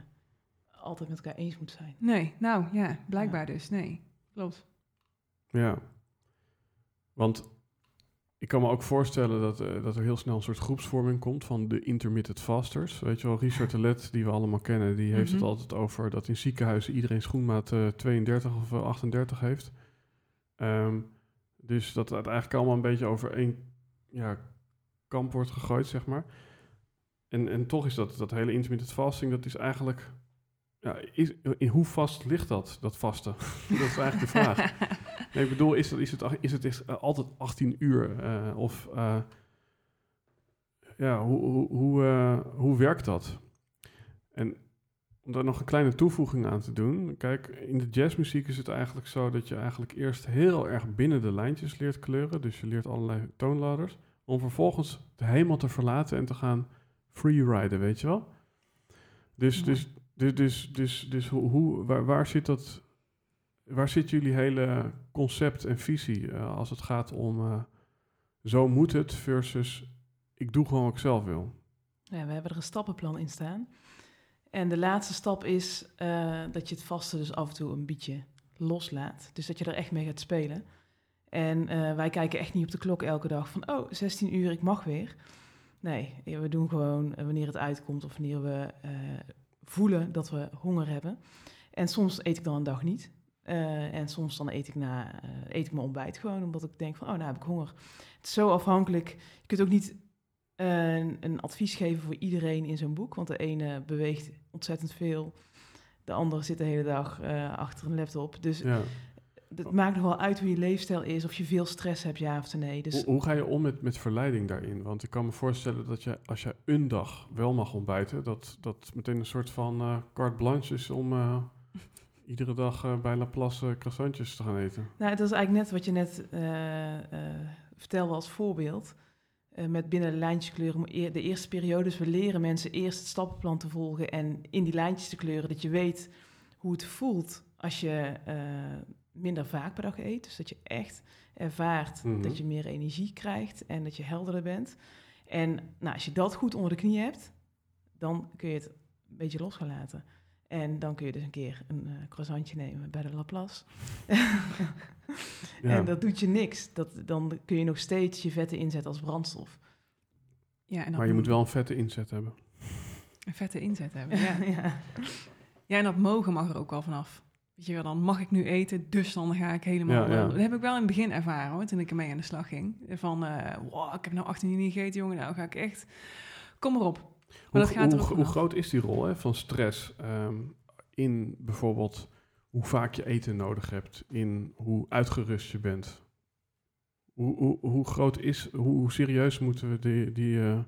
Speaker 3: altijd met elkaar eens moet zijn.
Speaker 2: Nee, nou ja, blijkbaar dus. Nee, klopt.
Speaker 1: ja. Want ik kan me ook voorstellen dat, eh, dat er heel snel een soort groepsvorming komt van de intermittent fasters. Weet je wel, Richard de Let, die we allemaal kennen, die heeft het
Speaker 2: Mhm.
Speaker 1: altijd over dat in ziekenhuizen iedereen schoenmaat eh, 32 of eh, 38 heeft. Ehm, dus dat het eigenlijk allemaal een beetje over één ja, kamp wordt gegooid, zeg maar. En, en toch is dat, dat hele intermittent fasting, dat is eigenlijk... Ja, is, in hoe vast ligt dat, dat vasten? dat is eigenlijk de vraag. Nee, ik bedoel, is het, is het, is het is, eh, altijd 18 uur? eh, of eh, ja, hoe, hoe, hoe, hoe werkt dat? En om daar nog een kleine toevoeging aan te doen. Kijk, in de jazzmuziek is het eigenlijk zo dat je eigenlijk eerst heel erg binnen de lijntjes leert kleuren. Dus je leert allerlei toonladders. Om vervolgens de hemel te verlaten en te gaan freeriden, weet je wel? Dus, dus, dus, dus, dus, dus hoe, waar, waar zit dat Waar zit jullie hele concept en visie eh, als het gaat om eh, zo moet het versus ik doe gewoon wat ik zelf wil?
Speaker 3: Ja, we hebben er een stappenplan in staan. En de laatste stap is eh, dat je het vaste dus af en toe een beetje loslaat. Dus dat je er echt mee gaat spelen. En wij kijken echt niet op de klok elke dag van, oh, 16 uur, ik mag weer. Nee, we doen gewoon wanneer het uitkomt of wanneer we voelen dat we honger hebben. En soms eet ik dan een dag niet. Eh, en soms dan eet ik, na, eh, eet ik mijn ontbijt gewoon, omdat ik denk van, oh, nou heb ik honger. Het is zo afhankelijk. Je kunt ook niet eh, een, advies geven voor iedereen in zo'n boek. Want de ene beweegt ontzettend veel. De andere zit de hele dag achter een laptop. Dus
Speaker 1: Ja.
Speaker 3: Het maakt nog wel uit hoe je leefstijl is. Of je veel stress hebt, ja of nee. Dus
Speaker 1: Hoe, hoe ga je om met, met verleiding daarin? Want ik kan me voorstellen dat je als je een dag wel mag ontbijten, dat dat meteen een soort van eh carte blanche is om eh, iedere dag eh, bij Laplace uh, croissantjes te gaan eten.
Speaker 3: nou, dat is eigenlijk net wat je net vertelde als voorbeeld. Met binnen de lijntjes kleuren. De eerste periodes, we leren mensen eerst het stappenplan te volgen en in die lijntjes te kleuren. Dat je weet hoe het voelt als je minder vaak per dag eet. Dus dat je echt ervaart
Speaker 1: Mhm.
Speaker 3: dat je meer energie krijgt en dat je helderder bent. En nou, als je dat goed onder de knie hebt, dan kun je het een beetje los gaan laten. En dan kun je dus een keer een eh, croissantje nemen bij de Laplace.
Speaker 1: Ja.
Speaker 3: En dat doet je niks. Dat, dan kun je nog steeds je vetten inzetten als brandstof.
Speaker 2: Ja, en dan
Speaker 1: maar je moet wel een vette inzet hebben.
Speaker 2: een vette inzet hebben. Ja.
Speaker 3: ja.
Speaker 2: ja, en dat mogen mag er ook wel vanaf. Weet je wel, dan mag ik nu eten, dus dan ga ik helemaal...
Speaker 1: Ja, ja.
Speaker 2: Dat heb ik wel in het begin ervaren, hoor, toen ik ermee aan de slag ging. Van, eh wow, ik heb nou 18 uur niet gegeten, jongen, nou ga ik echt... Kom maar op.
Speaker 1: Hoe,
Speaker 2: dat gaat
Speaker 1: hoe, groot is die rol hè, van stress? Ehm, in bijvoorbeeld hoe vaak je eten nodig hebt, in hoe uitgerust je bent. Hoe, hoe, hoe groot is, hoe, hoe serieus moeten we die, die, eh,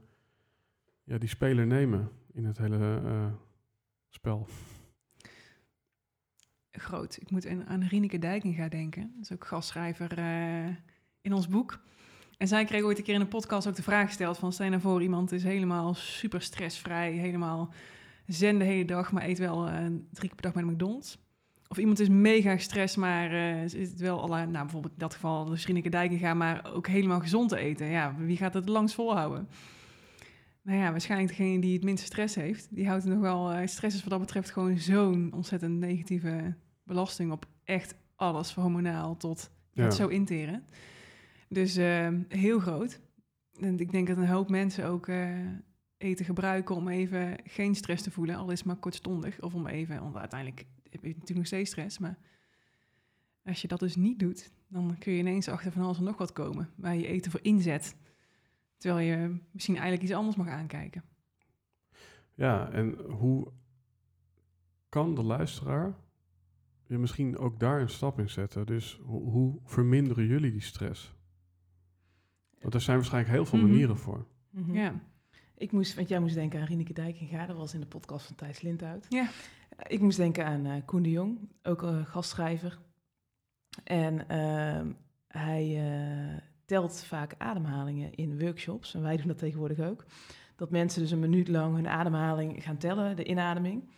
Speaker 1: ja, die speler nemen in het hele eh, spel?
Speaker 2: Groot. Ik moet aan, aan Rieneke Dijkinga denken. Dat is ook gastschrijver eh, in ons boek. En zij kreeg ooit een keer in een podcast ook de vraag gesteld van... je nou voor, iemand is helemaal super stressvrij, helemaal zen de hele dag... maar eet wel eh, drie keer per dag de McDonald's. Of iemand is mega gestrest, maar eh is het wel alle, nou bijvoorbeeld in dat geval de Rieneke Dijkinga... maar ook helemaal gezond te eten. Ja, wie gaat het langs volhouden? Nou ja, waarschijnlijk degene die het minste stress heeft... die houdt nog wel... eh, stress is wat dat betreft gewoon zo'n ontzettend negatieve belasting... op echt alles, van hormonaal tot
Speaker 1: Ja.
Speaker 2: het zo interen. Dus eh, heel groot. En ik denk dat een hoop mensen ook eh, eten gebruiken om even geen stress te voelen, al is maar kortstondig. Of om even, want uiteindelijk heb je natuurlijk nog steeds stress. Maar als je dat dus niet doet, dan kun je ineens achter van alles en nog wat komen. Waar je eten voor inzet. Terwijl je misschien eigenlijk iets anders mag aankijken.
Speaker 1: Ja, en hoe kan de luisteraar je misschien ook daar een stap in zetten? Dus hoe, hoe verminderen jullie die stress? Want er zijn waarschijnlijk heel veel
Speaker 2: Mhm.
Speaker 1: manieren voor.
Speaker 3: Mhm.
Speaker 2: Ja.
Speaker 3: Ik moest, want jij moest denken aan Rieneke Dijkinga, dat was in de podcast van Thijs Lindhout.
Speaker 2: Ja.
Speaker 3: Ik moest denken aan eh, Koen de Jong, ook een gastschrijver. En ehm, hij eh, telt vaak ademhalingen in workshops, en wij doen dat tegenwoordig ook. Dat mensen dus een minuut lang hun ademhaling gaan tellen, de inademing.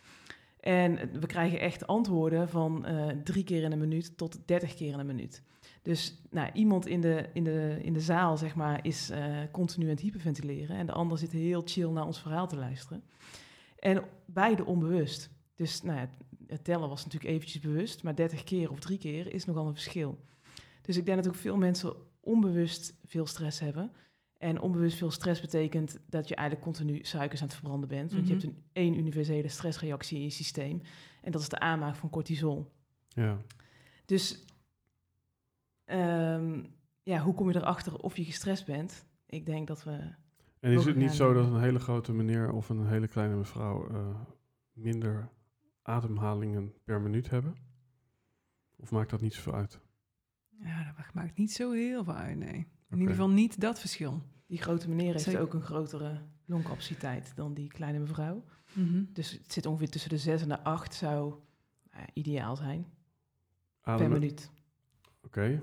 Speaker 3: En we krijgen echt antwoorden van eh, drie keer in een minuut tot dertig keer in een minuut. Dus nou, iemand in de, in, de, in de zaal zeg maar, is eh, continu aan het hyperventileren. En de ander zit heel chill naar ons verhaal te luisteren. En beide onbewust. Dus nou het tellen was natuurlijk eventjes bewust. Maar 30 keer of drie keer is nogal een verschil. Dus ik denk dat ook veel mensen onbewust veel stress hebben. En onbewust veel stress betekent dat je eigenlijk continu suikers aan het verbranden bent. Want je
Speaker 2: Mhm.
Speaker 3: hebt een één universele stressreactie in je systeem. En dat is de aanmaak van cortisol.
Speaker 1: Ja,
Speaker 3: Dus ehm, ja, hoe kom je erachter of je gestrest bent? Ik denk dat we.
Speaker 1: en is het niet zo dat een hele grote meneer of een hele kleine mevrouw eh, minder ademhalingen per minuut hebben? Of maakt dat niet zoveel uit?
Speaker 2: Ja, dat maakt niet zo heel veel uit, nee. In ieder geval niet dat verschil.
Speaker 3: Die grote meneer heeft
Speaker 2: Zeker.
Speaker 3: ook een grotere longcapaciteit dan die kleine mevrouw.
Speaker 2: Mhm.
Speaker 3: Dus het zit ongeveer tussen de 6 en de 8 zou nou ja, ideaal zijn per
Speaker 1: Ademen?
Speaker 3: minuut.
Speaker 1: Oké.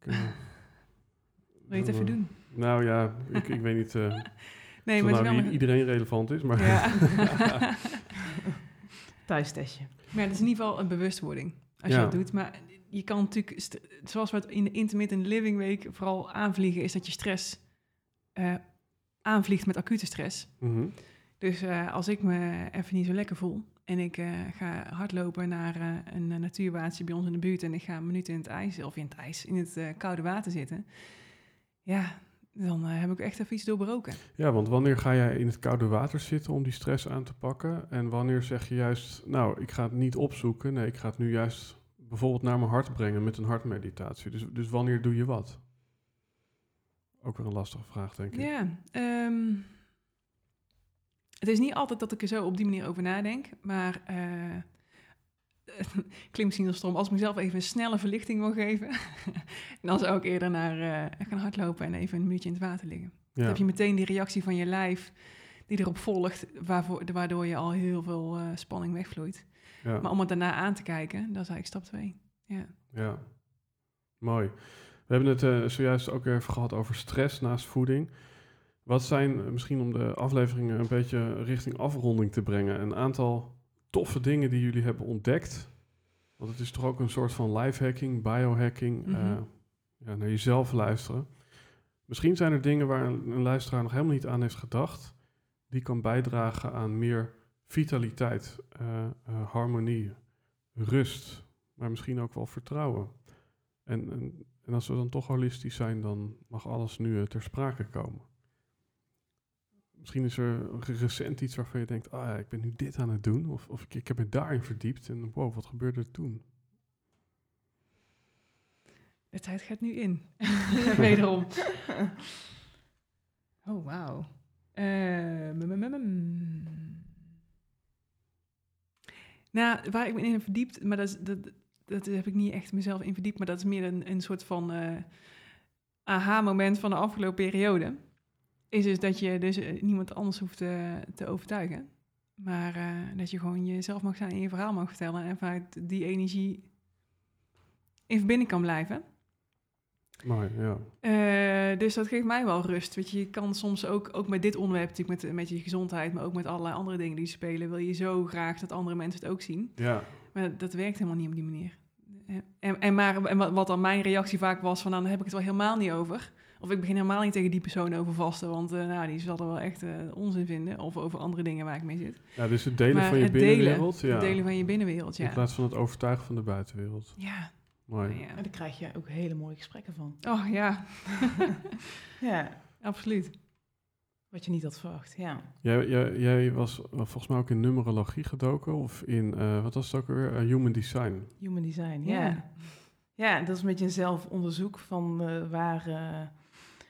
Speaker 1: Ik, eh,
Speaker 2: Wil je het even
Speaker 1: eh,
Speaker 2: doen?
Speaker 1: Nou ja, ik, ik weet niet eh
Speaker 2: Nee, maar het
Speaker 1: nou
Speaker 2: is
Speaker 1: i-
Speaker 2: wel...
Speaker 1: iedereen relevant is, maar
Speaker 2: Ja.
Speaker 3: Thuistestje.
Speaker 2: Maar het is in ieder geval een bewustwording als
Speaker 1: Ja.
Speaker 2: je dat doet. Maar je kan natuurlijk, zoals we het in de Intermittent Living Week vooral aanvliegen, is dat je stress eh, aanvliegt met acute stress.
Speaker 1: Mhm.
Speaker 2: Dus eh, als ik me even niet zo lekker voel en ik eh, ga hardlopen naar een natuurwatertje bij ons in de buurt en ik ga een minuut in het ijs, of in het ijs, in het koude water zitten, ja, dan heb ik echt even iets doorbroken.
Speaker 1: Ja, want wanneer ga jij in het koude water zitten om die stress aan te pakken? En wanneer zeg je juist, nou, ik ga het niet opzoeken. Nee, ik ga het nu juist bijvoorbeeld naar mijn hart brengen met een hartmeditatie. Dus, dus wanneer doe je wat? Ook weer een lastige vraag, denk ik.
Speaker 2: Ja, ehm, het is niet altijd dat ik er zo op die manier over nadenk, maar eh klinkt misschien heel stom. Als ik mezelf even een snelle verlichting wil geven, dan zou ik eerder naar eh, gaan hardlopen en even een minuutje in het water liggen. Dan heb je meteen die reactie van je lijf die erop volgt, waarvoor, waardoor je al heel veel eh, spanning wegvloeit.
Speaker 1: Ja,
Speaker 2: Maar om het daarna aan te kijken, dat is eigenlijk stap twee. Ja.
Speaker 1: ja. Mooi. We hebben het eh, zojuist ook even gehad over stress naast voeding. Wat zijn, eh, misschien om de afleveringen een beetje richting afronding te brengen, een aantal toffe dingen die jullie hebben ontdekt? Want het is toch ook een soort van lifehacking, biohacking, eh, ja, naar jezelf luisteren. Misschien zijn er dingen waar een, een luisteraar nog helemaal niet aan heeft gedacht, die kan bijdragen aan meer vitaliteit, eh, eh, harmonie, rust, maar misschien ook wel vertrouwen. En, en, en als we dan toch holistisch zijn, dan mag alles nu eh, ter sprake komen. Misschien is er re- recent iets waarvan je denkt, ah ja, ik ben nu dit aan het doen. Of, of ik, ik heb me daarin verdiept en wow, wat gebeurde er toen?
Speaker 2: De tijd gaat nu in. Wederom. Oh, wauw. Eh, mm, mm, mm, mm. Nou, waar ik me in verdiept, maar dat, is, dat, dat heb ik niet echt mezelf in verdiept, maar dat is meer een, een soort van eh, aha-moment van de afgelopen periode. Is dus dat je dus eh, niemand anders hoeft te, te overtuigen. Maar eh, dat je gewoon jezelf mag zijn en je verhaal mag vertellen. En vanuit die energie in verbinding kan blijven.
Speaker 1: Mooi, ja.
Speaker 2: Eh, dus dat geeft mij wel rust. Weet je, je kan soms ook, ook met dit onderwerp, natuurlijk met, met je gezondheid, maar ook met allerlei andere dingen die spelen, wil je zo graag dat andere mensen het ook zien.
Speaker 1: Ja,
Speaker 2: Maar dat werkt helemaal niet op die manier. Eh, En, en, maar, en wat, dan mijn reactie vaak was, van nou, dan heb ik het wel helemaal niet over. Of ik begin helemaal niet tegen die persoon over vasten, want eh, nou, die zal er wel echt onzin vinden. Of over andere dingen waar ik mee zit.
Speaker 1: ja dus het delen
Speaker 2: maar
Speaker 1: van je binnenwereld.
Speaker 2: delen,
Speaker 1: ja.
Speaker 2: het delen van je binnenwereld,
Speaker 1: In
Speaker 2: ja.
Speaker 1: plaats van het overtuigen van de buitenwereld.
Speaker 2: Ja,
Speaker 1: Mooi.
Speaker 2: ja.
Speaker 3: En daar krijg je ook hele mooie gesprekken van.
Speaker 2: Oh ja,
Speaker 3: Ja,
Speaker 2: absoluut.
Speaker 3: wat je niet had verwacht. Ja,
Speaker 1: Jij, jij, jij was eh, volgens mij ook in numerologie gedoken, of in, eh, wat was het ook alweer, Eh, human design.
Speaker 3: human design.
Speaker 2: Ja.
Speaker 3: Ja, ja dat is een beetje een zelfonderzoek van eh, waar. eh,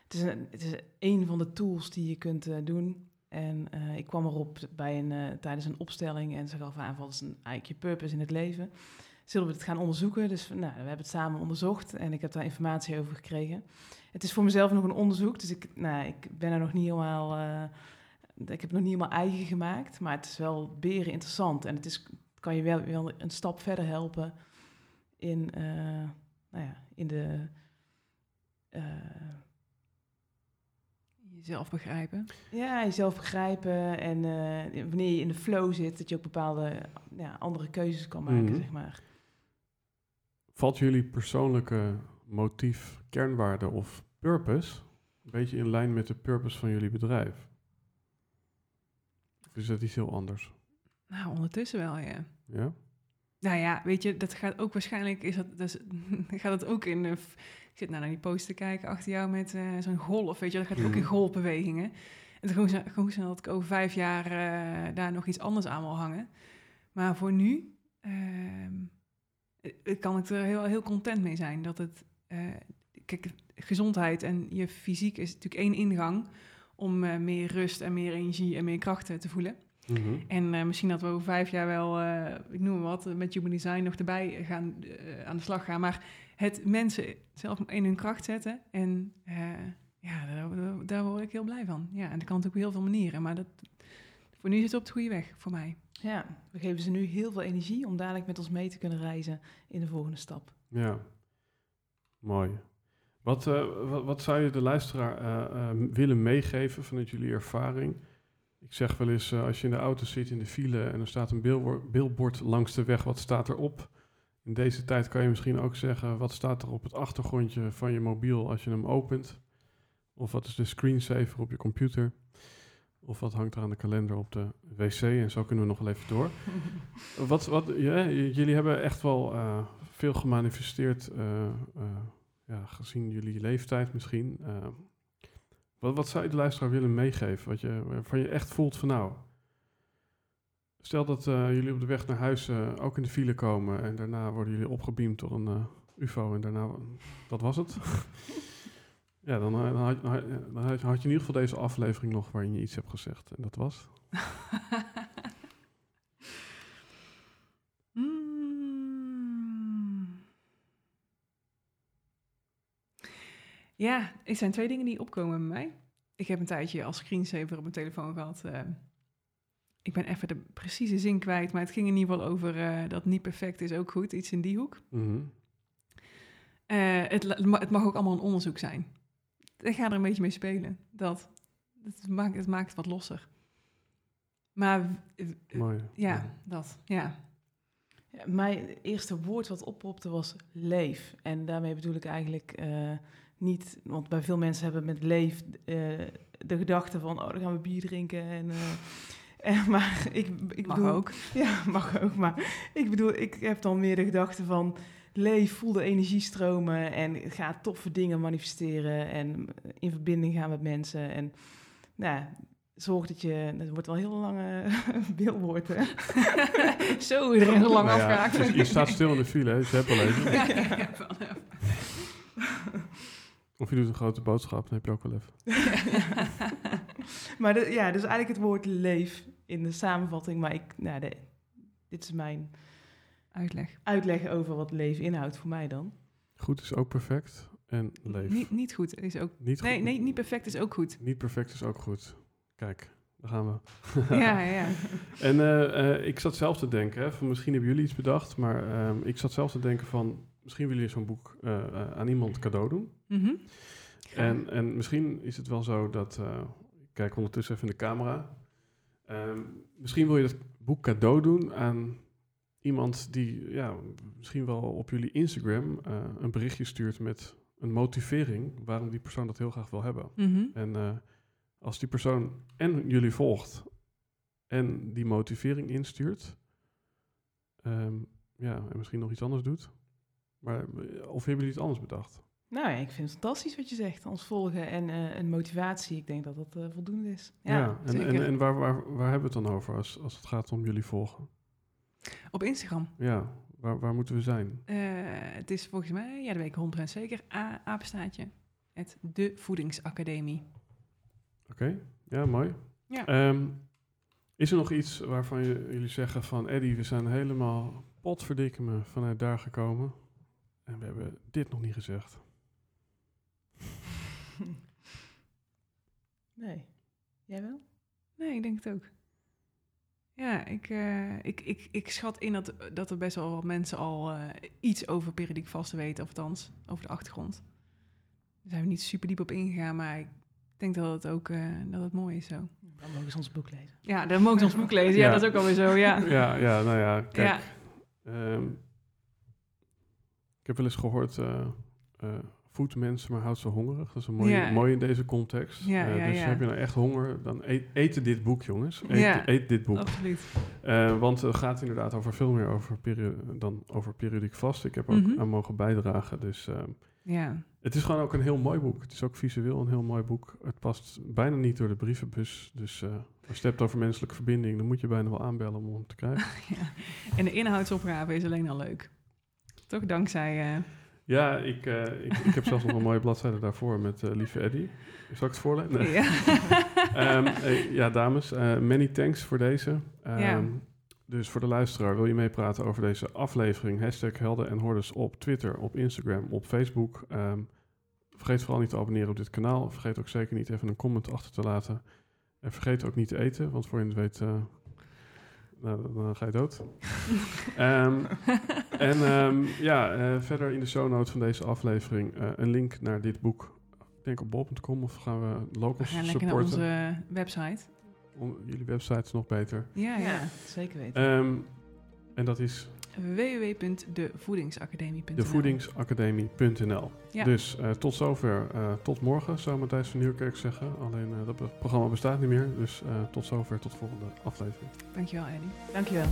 Speaker 3: het, is een, het is een van de tools die je kunt doen. En eh, ik kwam erop bij een, eh, tijdens een opstelling en ze gaf aan: wat is een, eigenlijk je purpose in het leven? Zullen we het gaan onderzoeken? Dus nou, we hebben het samen onderzocht en ik heb daar informatie over gekregen. Het is voor mezelf nog een onderzoek, dus ik, nou, ik ben er nog niet helemaal. eh, ik heb het nog niet helemaal eigen gemaakt, maar het is wel beren interessant. En het is, kan je wel, wel een stap verder helpen in, eh, nou ja, in de. eh,
Speaker 2: Jezelf begrijpen.
Speaker 3: ja, jezelf begrijpen en eh, wanneer je in de flow zit, dat je ook bepaalde ja, andere keuzes kan maken,
Speaker 1: Mhm.
Speaker 3: zeg maar.
Speaker 1: Valt jullie persoonlijke motief, kernwaarde of purpose een beetje in lijn met de purpose van jullie bedrijf? Of is dat iets heel anders?
Speaker 2: Nou, ondertussen wel, ja.
Speaker 1: Ja?
Speaker 2: Nou ja, weet je, dat gaat ook waarschijnlijk, is dat, dus, gaat het ook in, de ik zit nou naar die post te kijken achter jou met eh, zo'n golf, weet je, dat gaat ook in
Speaker 1: Mhm.
Speaker 2: golfbewegingen. En toen gewoon, gewoon zo dat ik over vijf jaar eh, daar nog iets anders aan wil hangen. Maar voor nu ehm, eh, kan ik er heel, heel content mee zijn dat het, eh, kijk, gezondheid en je fysiek is natuurlijk één ingang om eh, meer rust en meer energie en meer krachten te voelen.
Speaker 1: Mhm.
Speaker 2: En misschien dat we over vijf jaar wel, ik noem maar wat, met Human Design nog erbij gaan, aan de slag gaan. Maar het mensen zelf in hun kracht zetten. En ja, daar, daar- daar word ik heel blij van. Ja, en dat kan natuurlijk op heel veel manieren. Maar dat, voor nu zit het op de goede weg, voor mij.
Speaker 3: Ja, we geven ze nu heel veel energie om dadelijk met ons mee te kunnen reizen in de volgende stap.
Speaker 1: Ja, mooi. Wat, eh, wat, wat zou je de luisteraar eh, eh, willen meegeven vanuit jullie ervaring? Ik zeg wel eens, eh, als je in de auto zit in de file en er staat een billboard, billboard langs de weg, wat staat erop? In deze tijd kan je misschien ook zeggen, wat staat er op het achtergrondje van je mobiel als je hem opent? Of wat is de screensaver op je computer? Of wat hangt er aan de kalender op de wc? En zo kunnen we nog wel even door. Wat, wat, ja, jullie hebben echt wel eh, veel gemanifesteerd, eh, eh, ja, gezien jullie leeftijd misschien. Wat, wat zou je de luisteraar willen meegeven? Wat je, waarvan je echt voelt van nou, stel dat jullie op de weg naar huis ook in de file komen en daarna worden jullie opgebeamd door een ufo en daarna, dat was het. ja, dan, dan, had, dan had- dan had je in ieder geval deze aflevering nog waarin je iets hebt gezegd en dat was...
Speaker 2: Mm. Ja, er zijn twee dingen die opkomen bij mij. Ik heb een tijdje als screensaver op mijn telefoon gehad. eh, ik ben even de precieze zin kwijt, maar het ging in ieder geval over eh, dat niet perfect is ook goed, iets in die hoek.
Speaker 1: Mhm.
Speaker 2: Eh, het, het mag ook allemaal een onderzoek zijn. Ik ga er een beetje mee spelen. Dat, het, maakt, het maakt het wat losser. Maar
Speaker 1: Mooi.
Speaker 2: ja, dat. Ja.
Speaker 3: Ja, mijn eerste woord wat oppopte was leef. En daarmee bedoel ik eigenlijk eh, niet, want bij veel mensen hebben met leef eh, de gedachte van, oh, dan gaan we bier drinken. En, eh, eh, maar ik, ik
Speaker 2: Mag
Speaker 3: bedoel,
Speaker 2: ook.
Speaker 3: Ja, mag ook. Maar ik bedoel, ik heb dan meer de gedachte van, leef, voel de energiestromen en ga toffe dingen manifesteren en in verbinding gaan met mensen. En nou, zorg dat je, het wordt wel een heel lange beeldwoord, hè?
Speaker 2: Zo, iedereen zo lang
Speaker 1: Nou ja,
Speaker 2: afgehaakt.
Speaker 1: dus je staat stil in de file, hè, je hebt wel even.
Speaker 2: Ja, ja, ja, wel, ja.
Speaker 1: Of je doet een grote boodschap, dan heb je ook wel even.
Speaker 3: maar de- ja, dus eigenlijk het woord leef in de samenvatting. Maar ik, nou, de, dit is mijn
Speaker 2: Uitleg.
Speaker 3: uitleg over wat leven inhoudt voor mij dan.
Speaker 1: Goed is ook perfect. En leef.
Speaker 2: Niet, niet goed is ook...
Speaker 1: Niet
Speaker 2: Nee,
Speaker 1: goed-
Speaker 2: nee, niet perfect is ook goed.
Speaker 1: Niet perfect is ook goed. Kijk, daar gaan we.
Speaker 2: ja, ja.
Speaker 1: En eh, eh, ik zat zelf te denken, hè, van misschien hebben jullie iets bedacht, maar ehm, ik zat zelf te denken van, misschien willen jullie zo'n boek eh, aan iemand cadeau doen.
Speaker 2: Mhm.
Speaker 1: En, en misschien is het wel zo dat, eh, ik kijk ondertussen even in de camera, Ehm, misschien wil je dat boek cadeau doen aan iemand die ja, misschien wel op jullie Instagram eh, een berichtje stuurt met een motivering waarom die persoon dat heel graag wil hebben.
Speaker 2: Mhm.
Speaker 1: En eh, als die persoon en jullie volgt en die motivering instuurt, ehm, ja, en misschien nog iets anders doet, maar eh, of hebben jullie iets anders bedacht?
Speaker 3: Nou ik vind het fantastisch wat je zegt. Ons volgen en een motivatie. Ik denk dat dat voldoende is.
Speaker 2: Ja,
Speaker 1: en,
Speaker 2: zeker.
Speaker 1: en, en waar, waar, waar hebben we het dan over als, als het gaat om jullie volgen?
Speaker 2: Op Instagram.
Speaker 1: Ja, waar, waar moeten we zijn?
Speaker 2: Eh, het is volgens mij, ja, dat weet ik 100% zeker, A apenstaatje. Het De Voedingsacademie.
Speaker 1: Oké, ja, mooi.
Speaker 2: Ja.
Speaker 1: Ehm, is er nog iets waarvan je, jullie zeggen van... Eddie, we zijn helemaal potverdikke me vanuit daar gekomen... en we hebben dit nog niet gezegd.
Speaker 3: nee. Jij wel?
Speaker 2: Nee, ik denk het ook. Ja, ik, eh, ik, ik, ik schat in dat, dat er best wel wat mensen al eh, iets over periodiek vasten weten, of althans over de achtergrond. Daar zijn we niet super diep op ingegaan, maar ik denk dat het ook eh, dat het mooi is zo.
Speaker 3: Dan mogen ze ons boek lezen.
Speaker 2: Ja, dan mogen ze ons boek lezen. Ja,
Speaker 1: Ja.
Speaker 2: dat is ook alweer zo, ja.
Speaker 1: Ja, ja nou ja, kijk.
Speaker 2: Ja.
Speaker 1: ehm, ik heb wel eens gehoord... eh eh, voed mensen, maar houd ze hongerig. Dat is een mooi,
Speaker 2: Ja.
Speaker 1: mooi in deze context.
Speaker 2: Ja,
Speaker 1: Eh,
Speaker 2: ja,
Speaker 1: dus heb je nou echt honger, dan eet, eten dit boek, jongens. Eet, eet dit boek.
Speaker 2: Absoluut.
Speaker 1: Eh, want het gaat inderdaad over veel meer over dan over periodiek vast. Ik heb ook
Speaker 2: Mhm.
Speaker 1: aan mogen bijdragen. Dus ehm,
Speaker 2: Ja.
Speaker 1: het is gewoon ook een heel mooi boek. Het is ook visueel een heel mooi boek. Het past bijna niet door de brievenbus. Dus eh, als je het hebt over menselijke verbinding, dan moet je bijna wel aanbellen om hem te krijgen.
Speaker 2: ja. En de inhoudsopgave is alleen al leuk. Toch dankzij...
Speaker 1: ja, ik, eh, ik, ik heb zelfs nog een mooie bladzijde daarvoor met eh, lieve Eddie. Zal ik het voorlezen? Nee.
Speaker 2: ja.
Speaker 1: Ehm, eh, ja, dames, many thanks voor deze. Ehm,
Speaker 2: Ja.
Speaker 1: Dus voor de luisteraar, wil je meepraten over deze aflevering? Hashtag Helden en Hordes op Twitter, op Instagram, op Facebook. Ehm, vergeet vooral niet te abonneren op dit kanaal. Vergeet ook zeker niet even een comment achter te laten. En vergeet ook niet te eten, want voor je het weet, nou, dan ga je dood. Ehm, en ehm, ja, eh, verder in de show notes van deze aflevering eh, een link naar dit boek. Ik denk op bol.com of gaan we
Speaker 2: We
Speaker 1: locals
Speaker 2: gaan lekker naar
Speaker 1: supporten?
Speaker 2: onze website.
Speaker 1: On- jullie website is nog beter.
Speaker 2: Ja, ja.
Speaker 3: zeker weten.
Speaker 1: Ehm, en dat is
Speaker 2: www.devoedingsacademie.nl
Speaker 1: devoedingsacademie.nl.
Speaker 2: Ja.
Speaker 1: Dus eh, tot zover. eh, tot morgen, zou Matthijs van Nieuwkerk zeggen. Alleen eh, dat programma bestaat niet meer. Dus eh, tot zover, tot de volgende aflevering.
Speaker 2: Dankjewel, Eddie.
Speaker 3: Dankjewel.